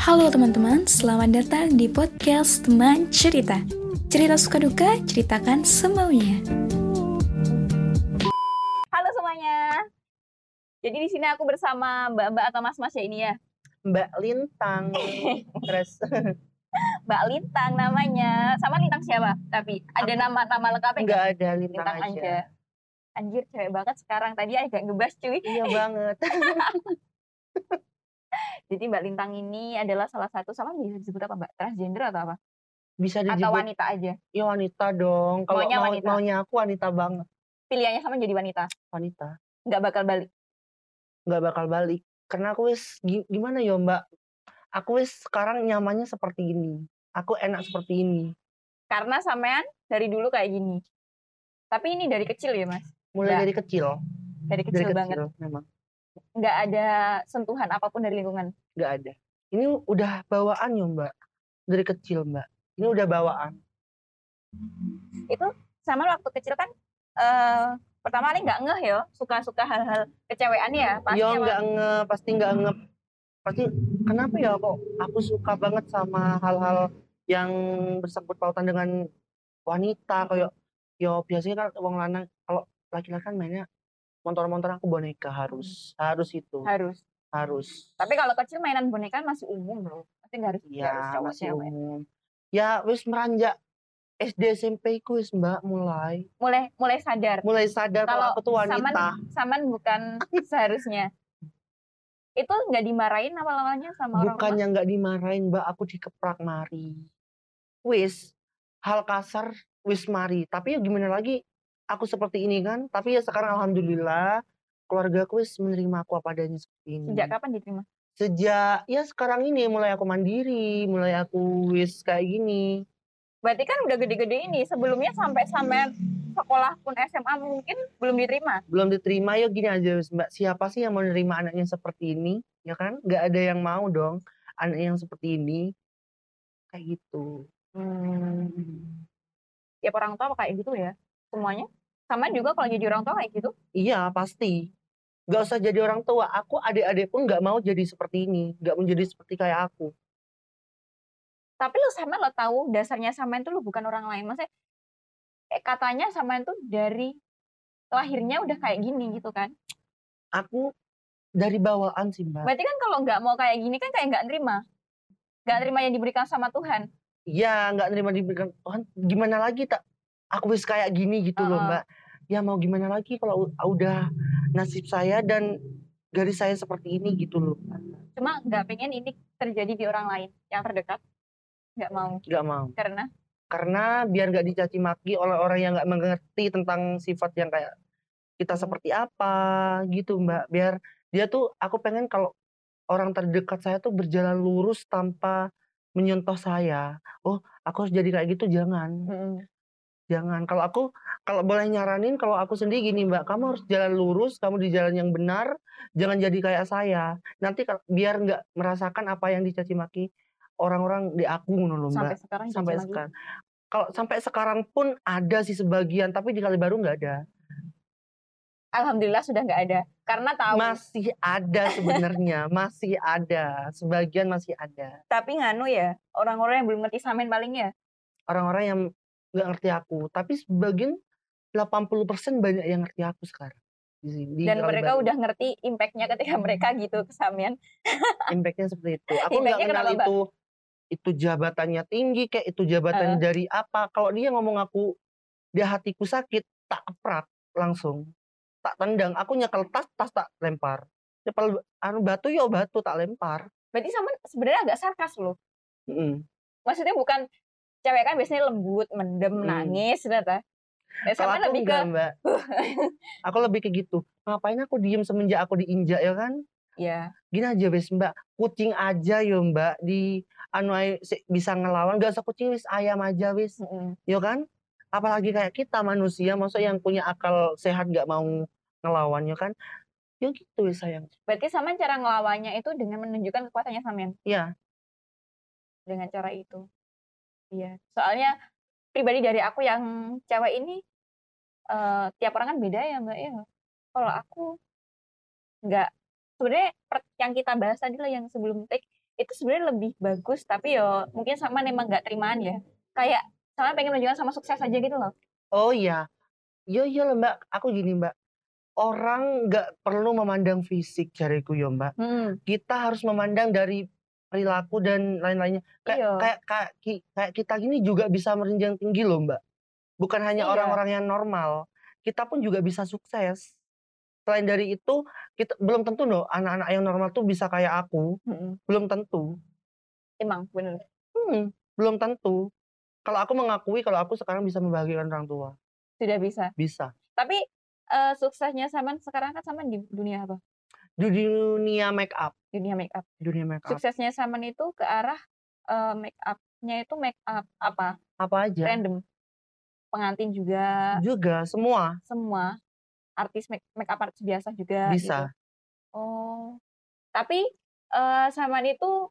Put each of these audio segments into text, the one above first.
Halo teman-teman, selamat datang di podcast Teman Cerita. Cerita suka duka, ceritakan semaunya. Halo semuanya. Jadi di sini aku bersama mbak-mbak atau mas-mas ya ini ya. Mbak Lintang. Terus Mbak Lintang namanya. Sama Lintang siapa? Tapi ada nama-nama lengkapnya enggak nggak? ada Lintang, Lintang aja. aja. Anjir cewek banget sekarang. Tadi agak ngebas cuy. Iya banget. Jadi Mbak Lintang ini adalah salah satu sama bisa disebut apa Mbak? Transgender atau apa? Bisa Atau disebut wanita aja? ya wanita dong. Kalau Maunya mau, wanita. maunya aku wanita banget. Pilihannya sama jadi wanita. Wanita. Nggak bakal balik. Nggak bakal balik. Karena aku wis gi- gimana ya Mbak? Aku wis sekarang nyamannya seperti ini. Aku enak seperti ini. Karena sampean dari dulu kayak gini. Tapi ini dari kecil ya mas? Mulai Nggak. dari kecil. Dari Dari kecil, kecil banget. memang. Nggak ada sentuhan apa pun dari lingkungan. Nggak ada. Ini udah bawaan ya Mbak. Dari kecil Mbak. Ini udah bawaan. itu sama waktu kecil kan eh pertama kali nggak ngeh ya suka-suka hal-hal kecewean ya pasti Yo nggak nge, pasti nggak nge, pasti kenapa ya kok aku suka banget sama hal-hal yang bersangkut pautan dengan wanita kayak yo biasanya kan wong lanang kalau laki-laki kan mainnya motor-motor aku boneka harus. Harus itu. Harus. Harus. Tapi kalau kecil mainan boneka masih umum loh. Pasti nggak harus harus ya cowok masih cewek. umum. Ya wis meranjak SD SMP ku wis mbak mulai. Mulai mulai sadar. Mulai sadar kalau Kalau aku tuh wanita. saman saman bukan seharusnya. Itu nggak dimarahin awal-awalnya sama orang tua bukannya nggak dimarahin mbak aku dikeprak mari. Wis hal kasar wis mari. Tapi ya gimana lagi aku seperti ini kan tapi ya sekarang alhamdulillah keluarga aku menerima aku apa adanya seperti ini. Sejak kapan diterima? Sejak ya sekarang ini mulai aku mandiri mulai aku wis kayak gini. Berarti kan udah gede-gede ini sebelumnya sampai sampai sekolah pun SMA mungkin belum diterima? Belum diterima ya gini aja wis, mbak siapa sih yang mau menerima anaknya seperti ini? Ya kan? Nggak ada yang mau dong anak yang seperti ini. Kayak gitu. Tiap orang tua kayak gitu ya semuanya sama juga kalau jadi orang tua kayak gitu Iya pasti. Gak usah jadi orang tua. Aku adik-adik pun gak mau jadi seperti ini. Gak menjadi seperti kayak aku. tapi lu sama lo tahu dasarnya samain tuh lu bukan orang lain maksudnya eh, katanya samain tuh dari lahirnya udah kayak gini gitu kan Aku dari bawaan sih mbak. berarti kan kalau nggak mau kayak gini kan kayak nggak nerima nggak nerima yang diberikan sama Tuhan Iya gak nerima diberikan Tuhan. Gimana lagi tak? Aku wis kayak gini gitu loh Heeh. mbak. Ya mau gimana lagi kalau u- udah nasib saya dan garis saya seperti ini gitu loh. cuma nggak pengen ini terjadi di orang lain yang terdekat nggak mau Gak mau. karena Karena biar gak dicaci maki oleh orang yang gak mengerti tentang sifat yang kayak kita seperti apa gitu mbak. Biar dia tuh aku pengen kalau orang terdekat saya tuh berjalan lurus tanpa menyentuh saya. Oh aku harus jadi kayak gitu jangan. Jangan. Kalau aku kalau boleh nyaranin kalau aku sendiri gini mbak. Kamu harus jalan lurus. Kamu di jalan yang benar. Jangan jadi kayak saya. Nanti biar nggak merasakan apa yang dicaci maki orang-orang di aku loh sampai mbak sekarang sampai caci maki. sekarang. Kalau sampai sekarang pun ada sih sebagian, tapi di kali baru nggak ada. alhamdulillah sudah nggak ada karena tahu Masih ada sebenarnya, masih ada. Sebagian masih ada. tapi nganu ya orang-orang yang belum ngerti samain paling ya Orang-orang yang nggak ngerti aku, tapi sebagian 80% banyak yang ngerti aku sekarang. Di sini, di dan mereka Baru. udah ngerti impactnya ketika mereka gitu kesamian impact-nya seperti itu. Aku nggak kenal kenapa, Mbak? itu itu jabatannya tinggi kayak itu jabatannya dari apa. Kalau dia ngomong aku dia hatiku sakit, tak keprat langsung. Tak tendang, aku nyekel tas, tas tak lempar. Nyekel anu batu ya batu tak lempar. berarti sama sebenarnya agak sarkas loh Mm. maksudnya bukan cewek kan biasanya lembut mendem Hmm. nangis ternyata Kalau aku lebih ke enggak, Mbak. aku lebih ke gitu. Ngapain aku diem semenjak aku diinjak ya kan? ya Gini aja wis, Mbak. Kucing aja yo, Mbak, di anu bisa ngelawan, gak usah kucing wis ayam aja wis. mm-mm. ya kan apalagi kayak kita manusia masa yang punya akal sehat nggak mau ngelawan ya kan ya gitu ya sayang berarti sama cara ngelawannya itu dengan menunjukkan kekuatannya samian Iya. dengan cara itu iya soalnya pribadi dari aku yang cewek ini eh, tiap orang kan beda ya mbak ya kalau aku nggak sebenarnya yang kita bahas tadi lah yang sebelum take itu sebenarnya lebih bagus tapi yo mungkin sama emang nggak terimaan ya kayak sama pengen menunjukkan sama sukses aja gitu loh Oh iya. Iya iya lah Mbak, aku gini Mbak. Orang nggak perlu memandang fisik jariku ya Mbak. hmm. Kita harus memandang dari perilaku dan lain-lainnya. Kayak, Iya. kayak kayak kayak kita gini juga bisa merenjang tinggi loh Mbak. Bukan hanya Iya. orang-orang yang normal. Kita pun juga bisa sukses. Selain dari itu, kita belum tentu loh anak-anak yang normal tuh bisa kayak aku. Mm-mm. Belum tentu. emang bener Hmm, belum tentu. Kalau aku mengakui kalau aku sekarang bisa membahagiakan orang tua. sudah bisa Bisa. tapi eh, suksesnya Saman sekarang kan Saman di dunia apa Di dunia make up. dunia make up Dunia make up. suksesnya Saman itu ke arah eh, make upnya itu make up apa Apa aja. random pengantin juga Juga semua semua artis make, make up artis biasa juga gitu. bisa. Oh. Tapi eh Saman itu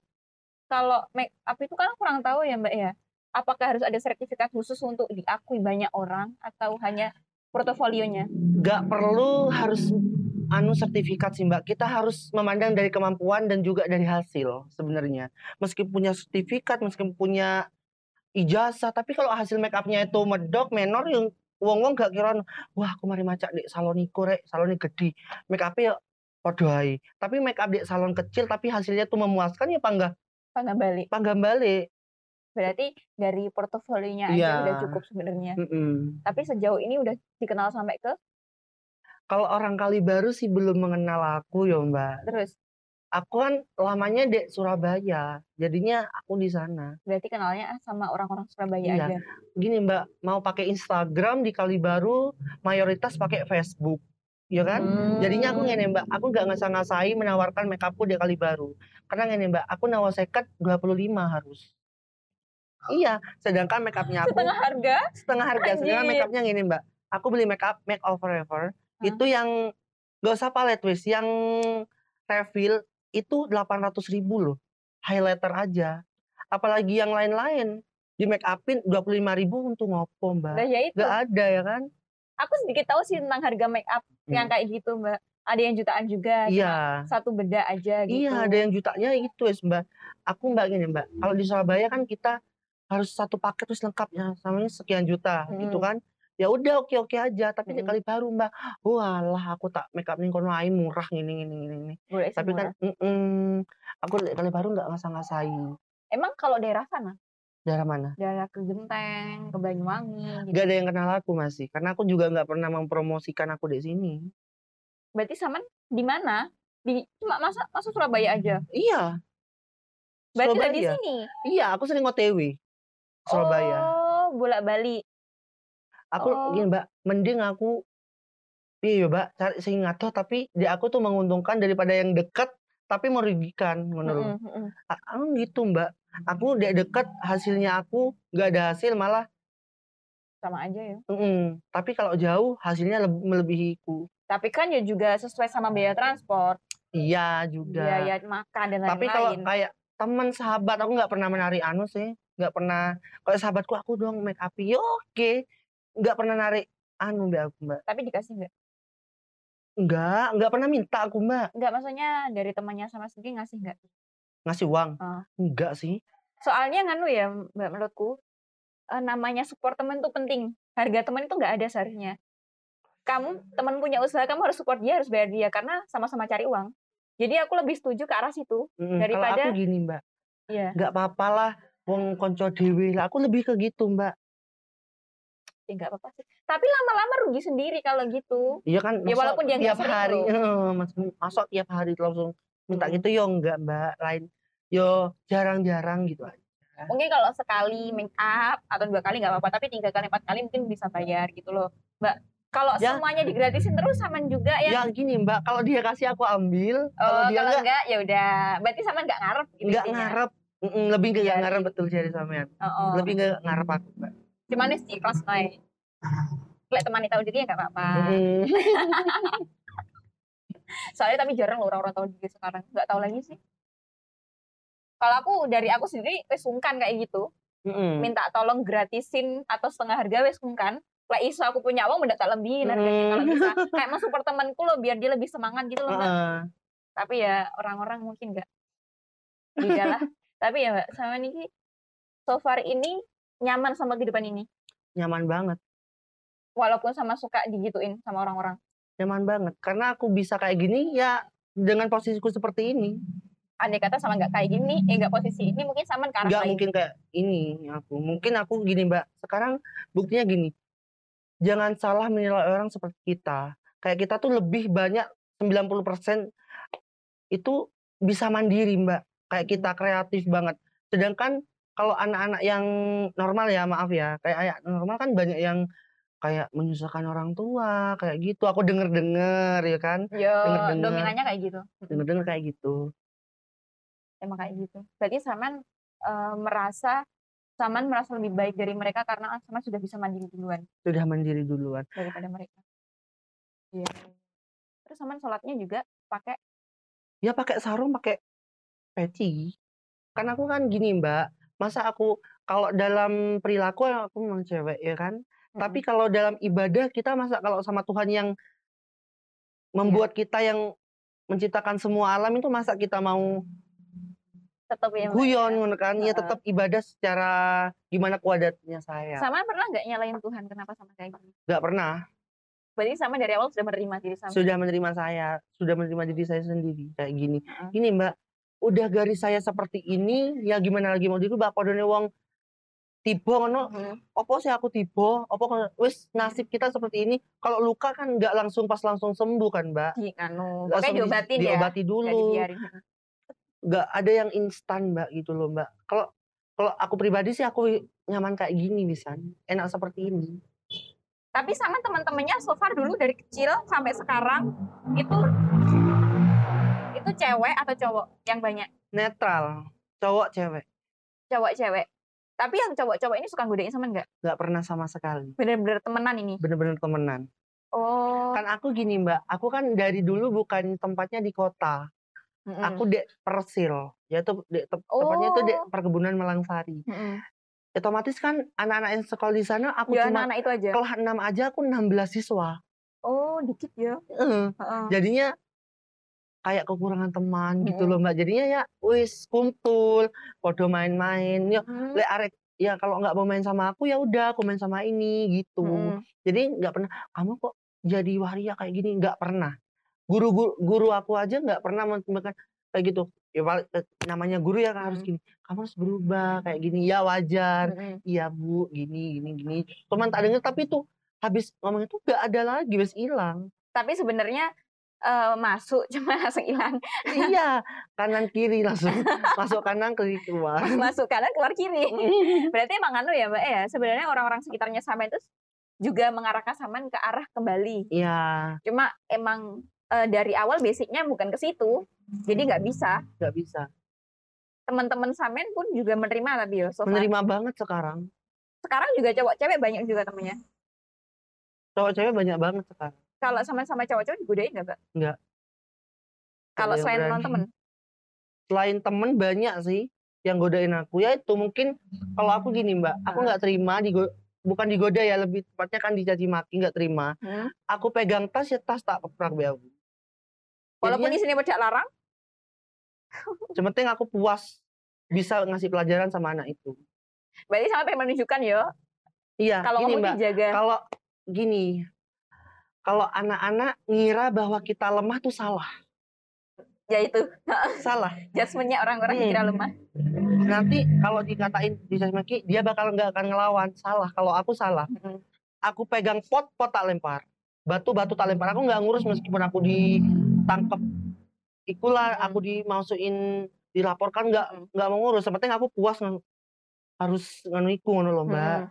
kalau make up itu kan kurang tahu ya Mbak ya. Apakah harus ada sertifikat khusus untuk diakui banyak orang atau hanya portofolionya? Gak perlu harus anu sertifikat sih Mbak. Kita harus memandang dari kemampuan dan juga dari hasil sebenarnya. Meskipun punya sertifikat, meskipun punya ijazah, tapi kalau hasil make upnya itu medok, menor yang wong-wong gak kira wah aku mari macak di salon iku rek, salon gede. Make up ya podo ae. Tapi make up di salon kecil tapi hasilnya tuh memuaskan ya panggah Apa nggak balik? panggah balik. Berarti dari portofolionya aja Iya. udah cukup sebenarnya. Mm-mm. Tapi sejauh ini udah dikenal sampai ke Kalau orang kali baru sih belum mengenal aku ya Mbak. terus. Aku kan lamanya di Surabaya, jadinya aku di sana. Berarti kenalnya sama orang-orang Surabaya Iya. aja. Gini Mbak, mau pakai Instagram di Kalibaru, mayoritas pakai Facebook, ya kan? Jadinya aku Hmm. ngene Mbak, aku nggak ngasah-ngasahi menawarkan make upku di Kalibaru. Karena ngene Mbak, aku nawa seket 25 harus. Iya, sedangkan make upnya aku setengah harga setengah harga. Sedangkan Anjir. make upnya gini Mbak, aku beli make up make all forever, Hah? itu yang gak usah palette wis, yang refill itu 800 ribu loh, highlighter aja. Apalagi yang lain-lain di make upin 25 ribu untuk ngopo Nah Mbak? ya itu. Gak ada ya kan? Aku sedikit tahu sih tentang harga make up yang Hmm. kayak gitu Mbak. Ada yang jutaan juga. Iya. Satu beda aja gitu. Iya, ada yang jutanya itu wis Mbak. Aku Mbak gini Mbak, kalau di Surabaya kan kita harus satu paket terus lengkapnya samanya sekian juta gitu Mm. kan. Ya udah oke-oke aja, tapi di Mm. kali baru Mbak. Walah aku tak make up ning kono ae murah gini gini gini. gini. Boleh Tapi kan mm-mm, aku kali baru nggak ngasah-ngasahi. Emang kalau daerah sana, Daerah mana? daerah ke Genteng, ke Banyuwangi, gitu. Gak ada yang kenal aku masih, karena aku juga nggak pernah mempromosikan aku di sini. Berarti Saman di mana? Di cuma masa masuk Surabaya aja. Iya, Berarti di sini. iya aku sering OTW Surabaya. Oh, bolak-balik. Aku Oh. gini Mbak, mending aku iya ya Mbak, cari sing ngadoh tapi di aku tuh menguntungkan daripada yang deket tapi merugikan ngono. Mm-mm, mm-mm. A- Aku gitu Mbak. Aku di deket hasilnya aku nggak ada hasil malah Sama aja ya. mm-mm. tapi kalau jauh hasilnya lebih melebihiku. Tapi kan ya juga sesuai sama biaya transport, Iya juga. biaya makan dan Tapi kalau lain-lain. kayak teman sahabat aku nggak pernah menarik anu sih, nggak pernah. Kalau sahabatku aku doang make up ya oke, nggak pernah narik anu mbak aku mbak. Tapi dikasih nggak? Nggak, nggak pernah minta aku mbak Nggak, maksudnya dari temannya sama sendiri ngasih nggak? ngasih uang. Ah. Enggak sih. Soalnya nganu ya, Mbak menurutku, eh, namanya support temen tuh penting. Harga temen itu nggak ada seharusnya. Kamu temen punya usaha, kamu harus support dia, harus bayar dia karena sama-sama cari uang. Jadi aku lebih setuju ke arah situ. Kalau Daripada- aku gini mbak, Iya. nggak apa-apa lah. Wong konco dewi lah. Aku lebih ke gitu mbak. Ya nggak apa-apa sih. Tapi lama-lama rugi sendiri kalau gitu. Iya kan. Ya, walaupun dia nggak tiap hari, mas, masa tiap hari langsung minta Hmm. gitu yo enggak mbak. Lain yo jarang-jarang gitu aja. Mungkin kalau sekali make up atau dua kali nggak apa-apa, tapi tiga kali, empat kali mungkin bisa bayar gitu loh. Mbak, kalau Ya. semuanya digratisin terus sama juga ya. Ya gini mbak, kalau dia kasih aku ambil, kalau Oh, dia kalau enggak enggak ya udah. Berarti sama nggak ngarep gitu nggak ngarep lebih ke nggak Jadi- ngarep betul jadi sampean Oh, oh. lebih ke ngarep aku mbak Cuman sih kelas naik. Lek temani tahu diri ya nggak apa-apa. Soalnya tapi jarang loh orang-orang tahu diri sekarang. Nggak tahu lagi sih. Kalau aku dari aku sendiri wes sungkan kayak gitu. Mm-mm. Minta tolong gratisin atau setengah harga wes sungkan. Lah iso aku punya uang mendak tak lebihin harganya Mm. kalau bisa. Kayak mau support temanku loh biar dia lebih semangat gitu loh. Mbak. Heeh. Tapi ya orang-orang mungkin nggak iyalah tapi ya mbak sama Niki so far ini nyaman sama kehidupan ini? Nyaman banget. Walaupun sama suka digituin sama orang-orang? Nyaman banget. Karena aku bisa kayak gini ya dengan posisiku seperti ini. Andai kata sama nggak kayak gini eh nggak posisi ini mungkin sama ke arah nggak mungkin kayak ini aku. Mungkin aku gini mbak. Sekarang buktinya gini. Jangan salah menilai orang seperti kita. Kayak kita tuh lebih banyak 90% itu bisa mandiri mbak. Kayak kita kreatif banget. Sedangkan kalau anak-anak yang normal ya maaf ya kayak anak normal kan banyak yang kayak menyusahkan orang tua kayak gitu. Aku denger denger ya kan? Yo Denger-denger. dominannya kayak gitu. Denger denger kayak gitu. Emang kayak gitu. Berarti Saman eh, merasa Saman merasa lebih baik dari mereka karena Saman sudah bisa mandiri duluan. Sudah mandiri duluan. Daripada mereka. Iya. Terus Saman sholatnya juga pakai? Ya pakai sarung pakai peci. Kan aku kan gini mbak masa aku kalau dalam perilaku aku memang cewek ya kan? Tapi kalau dalam ibadah kita masa kalau sama Tuhan yang membuat kita yang menciptakan semua alam itu masa kita mau tetap ya Mbak, guyon ya? kan? Ya tetap ibadah secara gimana kuadatnya saya. Saman pernah nggak nyalain Tuhan? Kenapa sama kayak gini? Nggak pernah. Berarti sama dari awal sudah menerima diri sama? Sudah menerima saya sudah menerima diri saya sendiri kayak gini. Heeh. gini mbak udah garis saya seperti ini ya gimana lagi mau dirubah kodone wong tiba ngono. Mhm. opo sih aku tiba? Opo wis nasib kita seperti ini? Kalau luka kan nggak langsung pas langsung sembuh kan mbak? Di anu Langsung pokoknya di- ya? diobati dulu. Nggak ada yang instan mbak gitu loh mbak. Kalau kalau aku pribadi sih aku nyaman kayak gini bisa. Enak seperti ini. Tapi sama teman-temannya so far dulu dari kecil sampai sekarang itu itu cewek atau cowok yang banyak? Netral. Cowok cewek. Cowok cewek. Tapi yang cowok-cowok ini suka godain sama nggak? Nggak pernah sama sekali. Bener-bener temenan ini? Bener-bener temenan. Oh. Kan aku gini mbak. Aku kan dari dulu bukan tempatnya di kota. Mm-mm. aku dek persil. Yaitu dek tep- tempatnya itu dek Oh. perkebunan Melangsari. Mm-mm. otomatis kan anak-anak yang sekolah di sana aku ya cuma anak-anak itu aja? kelas 6 aja aku 16 siswa. Oh dikit ya. Eh, Heeh. jadinya kayak kekurangan teman gitu loh mbak. Jadinya ya wis kumpul podo main-main. Ya Hmm. le arek ya kalau nggak mau main sama aku ya udah aku main sama ini gitu. Mm-mm. jadi nggak pernah kamu kok jadi waria kayak gini? Nggak pernah. Guru guru, guru aku aja nggak pernah menambahkan kayak gitu. Ya eh, namanya guru ya kan harus gini kamu harus berubah kayak gini. Ya wajar. Iya bu gini gini gini. Cuman tak denger tapi tuh habis ngomong itu nggak ada lagi wes hilang. Tapi sebenarnya eh, masuk cuma langsung hilang. Iya kanan kiri langsung masuk kanan kiri keluar. Masuk kanan keluar kiri. Berarti emang anu ya mbak ya sebenarnya orang-orang sekitarnya Saman itu juga mengarahkan Saman ke arah kembali. Iya. Cuma emang eh, dari awal basicnya bukan ke situ jadi nggak bisa. Nggak bisa. Teman-teman Samen pun juga menerima tapi ya so menerima banget sekarang. Sekarang juga cowok cewek banyak juga temennya. Cowok cewek banyak banget sekarang kalau sama sama cowok-cowok digodain nggak mbak? Nggak. kalau selain non temen? Selain temen banyak sih yang godain aku. Ya itu mungkin kalau aku gini mbak aku nggak terima digo bukan digoda ya lebih tepatnya kan dicaci maki nggak terima. Hmm. aku pegang tas ya tas tak keprak be aku walaupun di sini tidak larang. Penting aku puas bisa ngasih pelajaran sama anak itu. Berarti sama pengen menunjukkan ya iya kalau gini mbak. dijaga. Kalau gini kalau anak-anak ngira bahwa kita lemah tuh salah. Ya itu. Salah. Judgementnya orang-orang Hmm. dikira lemah. Nanti kalau dikatain dicaci maki dia bakal nggak akan ngelawan. Salah. Kalau aku salah. Mm-mm. aku pegang pot pot tak lempar. Batu batu tak lempar. Aku nggak ngurus meskipun aku ditangkep. Ikulah Mm-mm. aku dimasukin dilaporkan nggak Mm-mm. nggak mau ngurus. Yang penting aku puas harus nganu iku ngono loh mbak.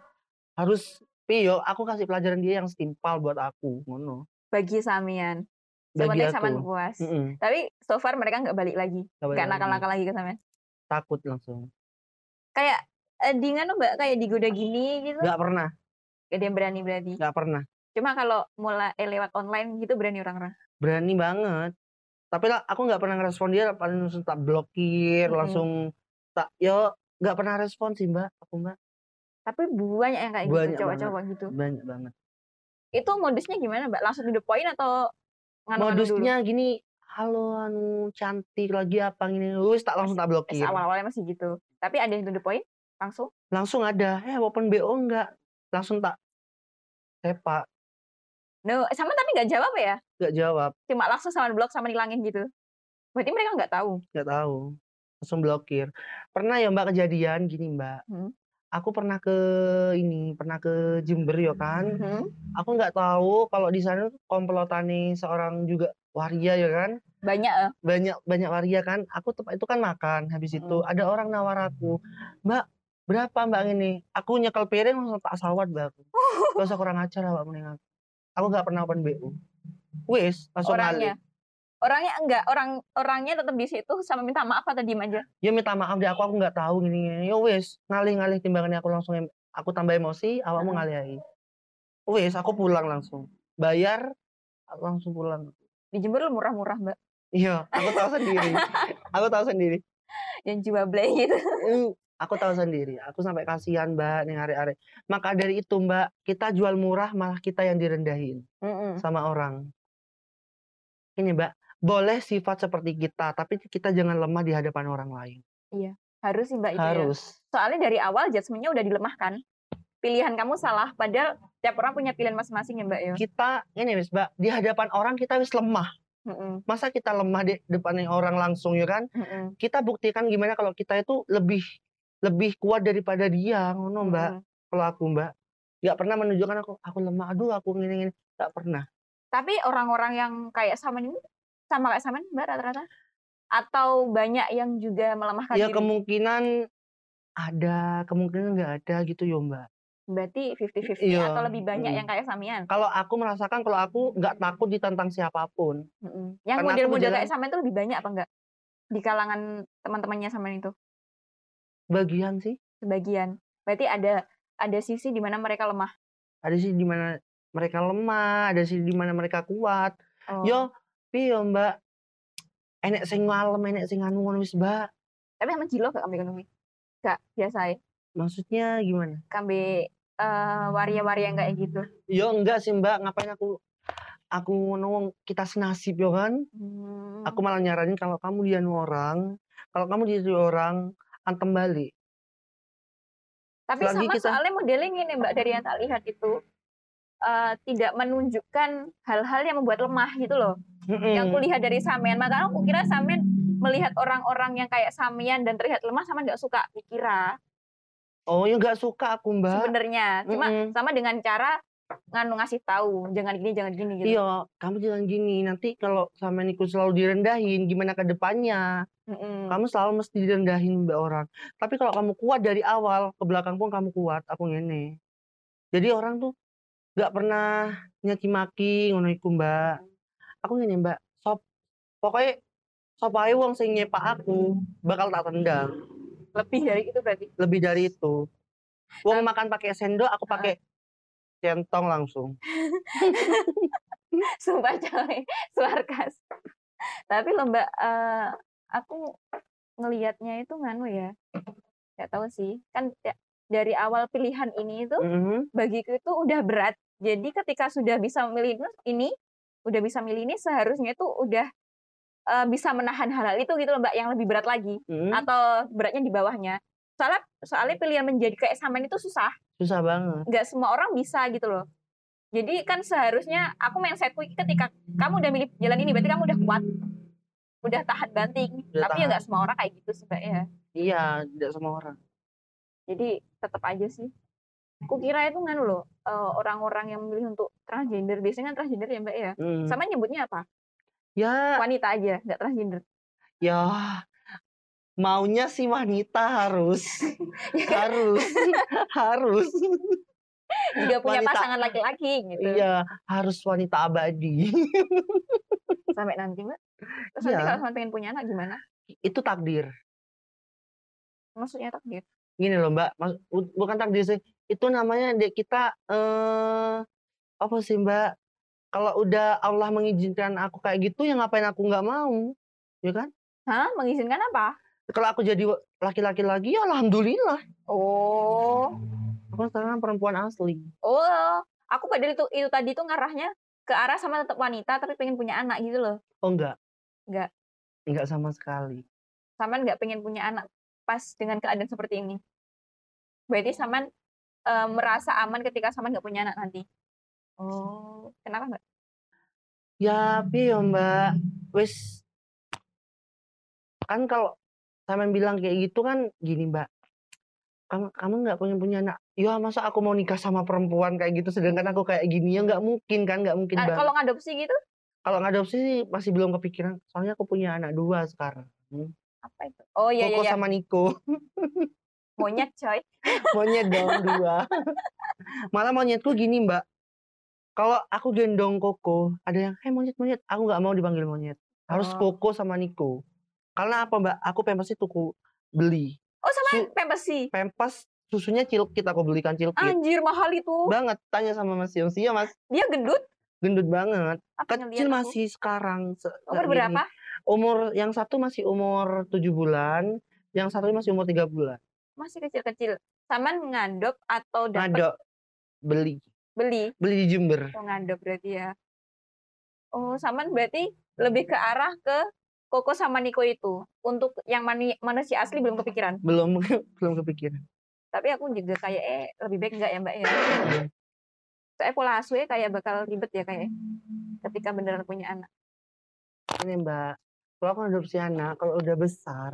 Mm-mm. Harus piyo aku kasih pelajaran dia yang setimpal buat aku ngono. Bagi Samian. Bagi Sepenting Saman aku puas Mm-mm, tapi so far mereka nggak balik lagi. Nggak nakal-nakal lagi ke Saman takut langsung. Kayak eh, di nganu mbak kayak digoda gini gitu. Nggak pernah. Gak ada yang berani berani nggak pernah. Cuma kalau mulai eh, lewat online gitu berani orang-orang. Berani banget. Tapi lah aku nggak pernah ngerespon dia paling langsung tak blokir Mm-mm. langsung tak yo nggak pernah respon sih mbak. Aku mbak tapi banyak yang kayak Banyak gitu cowok-cowok gitu banyak banget itu modusnya gimana mbak langsung to the point atau nganu-nganu dulu? modusnya gini halo anu cantik lagi apa ini wis tak langsung tak blokir awal-awalnya masih gitu. Tapi ada yang to the point langsung. langsung ada eh open BO enggak langsung tak sepak No, sama tapi nggak jawab ya? nggak jawab Cuma langsung sama blok sama hilangin gitu. Berarti mereka nggak tahu. nggak tahu langsung blokir pernah ya mbak kejadian gini mbak Hmm. Aku pernah ke ini pernah ke Jember ya kan. Mhm. aku nggak tahu kalau di sana tuh komplotani seorang juga waria ya kan. Banyak eh. banyak banyak waria kan. Aku tempat itu kan makan habis itu. Ada orang nawar aku mbak berapa mbak ini? Aku nyekel piring langsung tak sawat mbak. Aku gak usah kurang ajar mbak mending aku nggak pernah open BU wis langsung orangnya. ngalih Orangnya enggak, orang orangnya tetap di situ sama minta maaf atau diem aja. ya minta maaf deh aku aku nggak tahu gini gini yo wis ngalih ngalih timbangannya aku langsung aku tambah emosi awakmu Heeh. ngalih aja wis aku pulang langsung bayar aku langsung pulang Di Jember lu murah-murah, Mbak. iya aku tahu sendiri aku tahu sendiri Yang jiwa blay gitu. Hmm, aku tahu sendiri. Aku sampai kasihan mbak nih arek-arek. Maka dari itu mbak, kita jual murah malah kita yang direndahin Mm-mm. sama orang. Ini mbak, boleh sifat seperti kita, tapi kita jangan lemah di hadapan orang lain. Harus sih, Mbak itu ya. Harus. Soalnya dari awal judgement-nya udah dilemahkan. Pilihan kamu salah, padahal tiap orang punya pilihan masing-masing ya, Mbak ya. Kita ini wis mbak, di hadapan orang kita wis lemah. Mm-mm. Masa kita lemah di depan orang langsung ya kan? Mm-mm. Kita buktikan gimana kalau kita itu lebih lebih kuat daripada dia, ngono mbak. Mm-mm. Kalau aku mbak, nggak pernah menunjukkan aku aku lemah. Aduh aku gini gini, nggak pernah. Tapi orang-orang yang kayak sama ini sama kayak sama Mbak rata-rata? Atau banyak yang juga melemahkan Ya diri? kemungkinan ada, kemungkinan nggak ada gitu ya Mbak. Berarti 50-50 Iya, atau lebih banyak mm. yang kayak Samian? Kalau aku merasakan kalau aku nggak takut ditantang siapa pun. Mm-mm. Yang model-model kayak Samian itu lebih banyak apa enggak? Di kalangan teman-temannya Samian itu? Bagian sih, Sebagian. Berarti ada ada sisi di mana mereka lemah. ada sih di mana mereka lemah, ada sih di mana mereka kuat. Oh. Yo, piye yo Mbak? Enek sing ngalem, enek sing anu ngono wis Mbak. Tapi emang jilo gak kambe ekonomi? Gak, biasa ya. Maksudnya gimana? Kambe eh, waria-waria yang kayak gitu. Yo enggak sih Mbak, ngapain aku aku ngono kita senasib yo kan? Hmm. Aku malah nyaranin kalau kamu dianu orang, kalau kamu ditiru orang, antem balik. Tapi Selagi sama kita- soalnya modeling ini Mbak dari yang tak lihat itu eh, tidak menunjukkan hal-hal yang membuat lemah gitu loh. Yang Mm-mm. kulihat dari Samian, maka aku kira Samian melihat orang-orang yang kayak Samian dan terlihat lemah sama nggak suka dikira Oh ya nggak suka aku Mbak. sebenarnya. Cuma Mm-mm. sama dengan cara nganu ngasih tahu, jangan gini, jangan gini gitu. Iya, kamu jangan gini. Nanti kalau sama ikut selalu direndahin, gimana ke depannya? Mm-mm. Kamu selalu mesti direndahin mbak orang. Tapi kalau kamu kuat dari awal, ke belakang pun kamu kuat. Aku ngene. Jadi orang tuh nggak pernah nyaci maki ngono iku mbak. Aku ngene mbak. Sop, pokoknya sop ae wong sing nyepak aku bakal tak tendang. Lebih dari itu berarti. Lebih dari itu. Wong Tapi- makan pakai sendok, aku pakai centong langsung. Sumpah coy, suarkas. Tapi loh Mbak, eh, aku ngelihatnya itu nganu ya. Gak tahu sih. Kan ya- dari awal pilihan ini itu Mhm. bagiku itu udah berat. Jadi ketika sudah bisa memilih ini, udah bisa milih ini seharusnya itu udah eh, bisa menahan hal-hal itu gitu loh Mbak yang lebih berat lagi Mhm. atau beratnya di bawahnya. Soalnya soalnya pilihan menjadi kayak Samen itu susah. Susah banget. Nggak semua orang bisa gitu loh. Jadi kan seharusnya aku mindsetku ketika kamu udah milih jalan ini berarti kamu udah kuat. Udah tahan banting. Udah Tapi ya tahan. nggak semua orang kayak gitu sih Mbak ya. Iya, tidak semua orang. Jadi tetap aja sih. Aku kira itu kan loh eh, orang-orang yang memilih untuk transgender. Biasanya kan transgender ya Mbak ya. Mhm. Sama nyebutnya apa? Ya, Wanita aja, nggak transgender. ya maunya sih wanita harus harus harus Juga punya Wanita. pasangan laki-laki gitu. iya harus wanita abadi Sampai nanti Mbak. Terus nanti Iya. kalau sampai pengen punya anak gimana? itu takdir Maksudnya takdir. gini loh mbak bukan takdir sih itu namanya dek kita eh apa sih mbak kalau udah Allah mengizinkan aku kayak gitu ya ngapain aku nggak mau ya kan Hah? Mengizinkan apa? kalau aku jadi laki-laki lagi ya alhamdulillah Oh. aku sekarang perempuan asli Oh. Aku padahal itu itu tadi tuh ngarahnya ke arah sama tetap wanita tapi pengen punya anak gitu loh. oh enggak Nggak. Nggak sama sekali. Saman nggak pengen punya anak pas dengan keadaan seperti ini. Berarti Saman eh, merasa aman ketika Saman nggak punya anak nanti. Oh, kenapa mbak? Ya, piye yo, Mbak? Wis kan kalau Saman bilang kayak gitu kan gini, Mbak. Kamu kamu nggak pengen punya anak. Ya masa aku mau nikah sama perempuan kayak gitu sedangkan aku kayak gini ya nggak mungkin kan, nggak mungkin Ah, banget. Kalau ngadopsi gitu, Kalau ngadopsi sih masih belum kepikiran. Soalnya aku punya anak dua sekarang. Hmm. apa itu? Oh iya iya Koko iya, sama Niko. monyet coy. Monyet dong dua. Malah monyetku gini, Mbak. Kalau aku gendong Koko, ada yang, "Hei monyet-monyet." Aku nggak mau dipanggil monyet. Harus Oh. Koko sama Niko. Karena apa, Mbak? Aku pempesnya tuku beli. Oh sama Su- pempesi. Pempes susunya cilkit aku belikan cilkit. Anjir mahal itu. Banget tanya sama Mas Yos. Iya, Mas. Dia gendut. Gendut banget. Apa Kecil ngeliat aku? masih sekarang. se- Umur berapa? Umur yang satu masih umur 7 bulan, yang satu masih umur 3 bulan. Masih kecil-kecil. Saman ngadop atau dapat Ngadok beli. beli? Beli di Jember. Oh ngadop berarti ya. Oh Saman berarti lebih ke arah ke Koko sama Niko itu. Untuk yang mani, manusia asli belum kepikiran. Belum belum kepikiran. Tapi aku juga kayak eh lebih baik enggak ya Mbak ya. Soalnya pola asuhnya kayak bakal ribet ya kayak ketika beneran punya anak. Ini Mbak, kalau aku adopsi anak, kalau udah besar,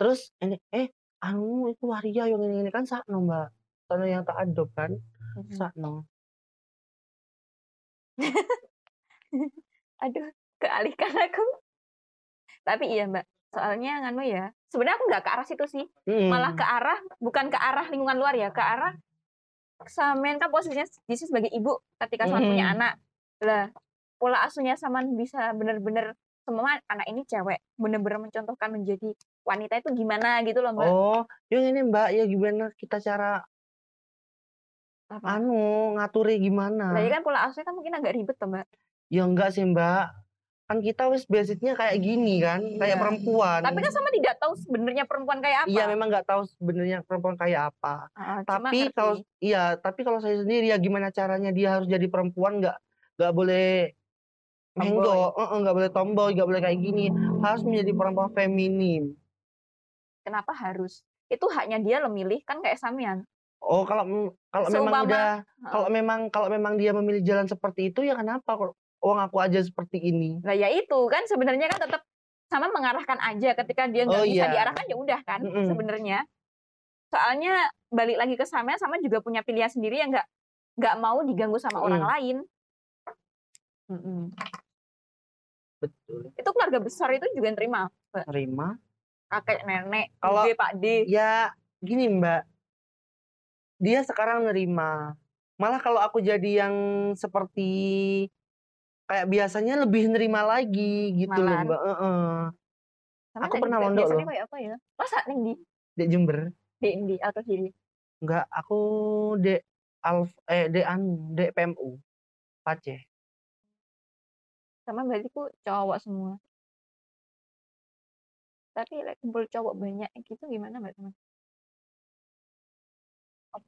terus ini eh anu itu waria yang ini, ini kan sakno Mbak. Karena yang tak adop kan, Mhm. sakno. Aduh, kealihkan aku. Tapi iya Mbak, soalnya nganu ya. Sebenarnya aku nggak ke arah situ sih. Mm. Malah ke arah bukan ke arah lingkungan luar ya, ke arah Samen kan posisinya di sebagai ibu ketika Saman punya Mhm. anak. Lah, pola asuhnya Saman bisa bener-bener semua anak ini cewek, bener-bener mencontohkan menjadi wanita itu gimana gitu loh Mbak. Oh, yang ini Mbak, ya gimana kita cara Apa? anu ngaturi gimana? Lah ya kan pola asuhnya kan mungkin agak ribet tuh Mbak. Ya enggak sih Mbak. Kan kita wis basicnya kayak gini kan, kayak Iya. perempuan. Tapi kan sama tidak tahu sebenarnya perempuan kayak apa. Iya memang nggak tahu sebenarnya perempuan kayak apa. Ah, Tapi kalau iya, tapi kalau saya sendiri ya gimana caranya dia harus jadi perempuan nggak nggak boleh menggo, nggak boleh tomboy, nggak boleh kayak gini. Harus menjadi perempuan feminim. Kenapa harus? Itu haknya dia lo milih kan kayak Samian. Oh kalau kalau memang Seumpama- udah Heeh. kalau memang kalau memang dia memilih jalan seperti itu ya kenapa uang aku aja seperti ini. Lah ya itu kan sebenarnya kan tetap sama mengarahkan aja ketika dia nggak Oh, bisa iya. diarahkan ya udah kan Mm-mm. sebenarnya. Soalnya balik lagi ke sama sama juga punya pilihan sendiri yang nggak nggak mau diganggu sama orang Mm. lain. Mm-mm. Betul. Itu keluarga besar itu juga yang terima Terima. Kakek nenek, Kalau- Pak D. Ya gini Mbak. Dia sekarang nerima. Malah kalau aku jadi yang seperti kayak biasanya lebih nerima lagi gitu loh Malahan. Mbak. Heeh. Sama aku pernah mondok biasanya loh. kayak apa ya? Masa neng di Di Jember. di di atau kiri? Enggak, aku de Alf eh de anu, de PMU. Pace. Sama berarti ku cowok semua. Tapi like, kumpul cowok banyak gitu gimana mbak teman?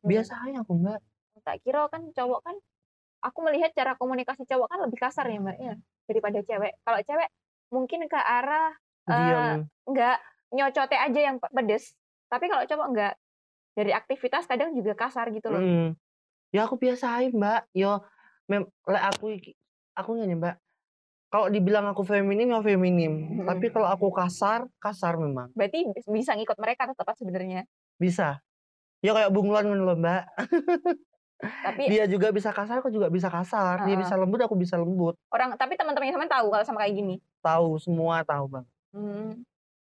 Biasa aja aku Mbak. tak kira kan cowok kan aku melihat cara komunikasi cowok kan lebih kasar ya mbak ya daripada cewek kalau cewek mungkin ke arah Diam. nggak nyocote aja yang pe- pedes tapi kalau cowok nggak dari aktivitas kadang juga kasar gitu loh Mm. Ya aku biasa aja Mbak. Yo mem aku aku ngene Mbak. Kalau dibilang aku feminim ya feminim. Mm-mm. Tapi kalau aku kasar, kasar memang. berarti bis- bisa ngikut mereka tetap sebenarnya Bisa. Ya kayak bunglon loh, Mbak. tapi Dia juga bisa kasar, aku juga bisa kasar. Dia Heeh. bisa lembut, aku bisa lembut. orang tapi teman-temannya sama tahu kalau sama kayak gini Tahu semua tahu, Bang. Hmm.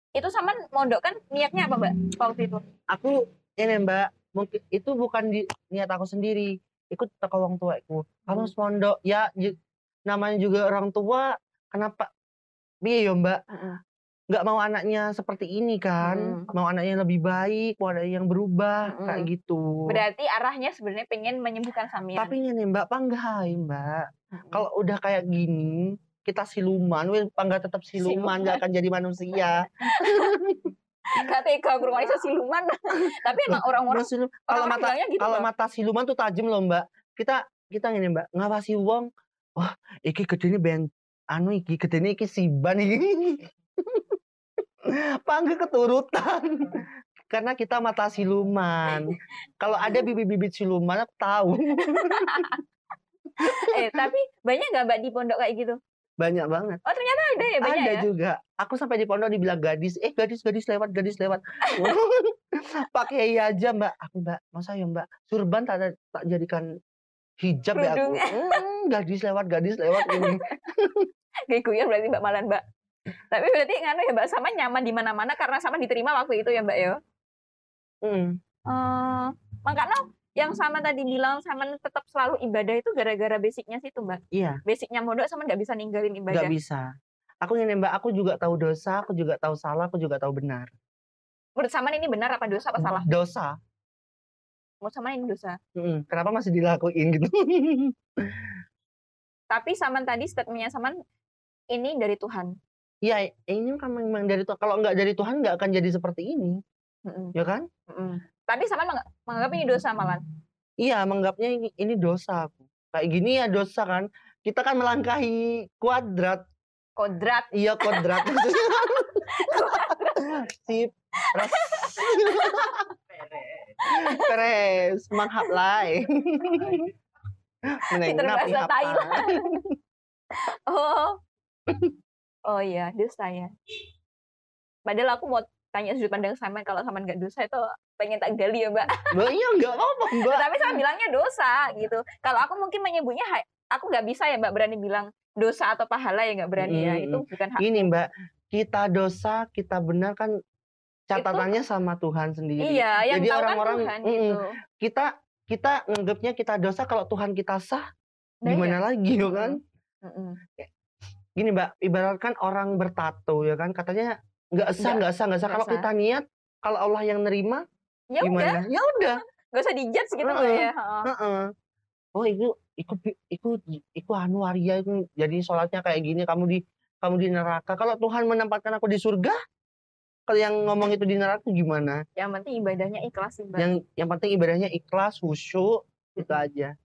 itu sama mondok kan niatnya apa mbak waktu itu Aku ini, Mbak, mungkin itu bukan di niat aku sendiri. Ikut teko wong tuaku. Kamu Hmm. mondok. Ya ju- namanya juga orang tua, kenapa Piye yo, Mbak? nggak mau anaknya seperti ini kan, Mm. mau anaknya lebih baik, mau anaknya yang berubah kayak Mm-mm. gitu. berarti arahnya sebenarnya pengen menyembuhkan Samian Tapi ini Mbak Panggai Mbak, Mm-mm. kalau udah kayak gini kita siluman, weh Pangga tetap siluman, nggak akan jadi manusia. Tega aku rumah siluman. Tapi emang orang-orang kalau mata gitu. kalau mata siluman tuh tajam loh Mbak. Kita kita gini Mbak, ngawasi wong, wah iki gedene ben anu iki gedene iki siban iki. Panggil keturutan. Karena kita mata siluman. Kalau ada bibit-bibit siluman aku tahu. eh tapi banyak nggak mbak di pondok kayak gitu? Banyak banget. Oh ternyata ada ya banyak ada ya? juga. Aku sampai di pondok dibilang gadis, eh gadis gadis lewat gadis lewat. Pakai iya aja mbak. Aku mbak, masa ya mbak surban tak tak jadikan hijab ya aku. Hmm, gadis lewat gadis lewat ini. Kayak guyon berarti mbak malan mbak. Tapi berarti nganu ya mbak sama nyaman di mana-mana karena sama diterima waktu itu ya mbak ya? Hmm. Eh, makanya yang sama tadi bilang sama tetap selalu ibadah itu gara-gara basicnya situ mbak. Iya, Basicnya mondok sama nggak bisa ninggalin ibadah. nggak bisa. Aku ini mbak, aku juga tahu dosa, aku juga tahu salah, aku juga tahu benar. Menurut sama ini benar apa dosa apa salah? Dosa. Menurut sama ini dosa. Mm, Kenapa masih dilakuin gitu? Tapi Saman tadi statementnya Saman ini dari Tuhan. Iya, ini kan memang dari Tuhan. Kalau nggak dari Tuhan nggak akan jadi seperti ini, Mm-mm. ya kan? Mm-mm. Tapi Saman menga- menganggap ini dosa malan. Iya, menganggapnya ini, ini dosa aku. Kayak gini ya dosa kan. Kita kan melangkahi kuadrat. Kodrat. Iya, kuadrat. Sip. Peres. Manghap lai. Pinter Menengah bahasa pihak Thailand. Oh. Oh iya, dosa ya. Padahal aku mau tanya sudut pandang Saman kalau Saman nggak dosa itu pengen tak gali ya mbak. Mbak, iya nggak apa-apa mbak. Tapi Saman bilangnya dosa gitu. Kalau aku mungkin menyebutnya aku nggak bisa ya mbak berani bilang dosa atau pahala ya nggak berani ya. Itu bukan hak. Gini mbak, kita dosa, kita benar kan catatannya sama Tuhan sendiri. Iya, yang Jadi tahu orang-orang, kan gitu. Kita kita nganggapnya kita dosa kalau Tuhan kita sah, Nah, gimana iya. lagi ya kan? Mm-mm. Gini mbak, ibaratkan orang bertato ya kan, katanya nggak sah, Nggak- sah, nggak sah. Kalau kita niat, kalau Allah yang nerima, Ya udah, gimana? Ya udah. nggak usah dijudge gitu mbak Heeh. ya. Heeh. Heeh. Oh itu, iku, iku, iku anu waria, iku, jadi sholatnya kayak gini, kamu di kamu di neraka. Kalau Tuhan menempatkan aku di surga, kalau yang ngomong itu di neraka gimana? Yang penting ibadahnya ikhlas sih mbak. Yang yang penting ibadahnya ikhlas, khusyuk, itu aja.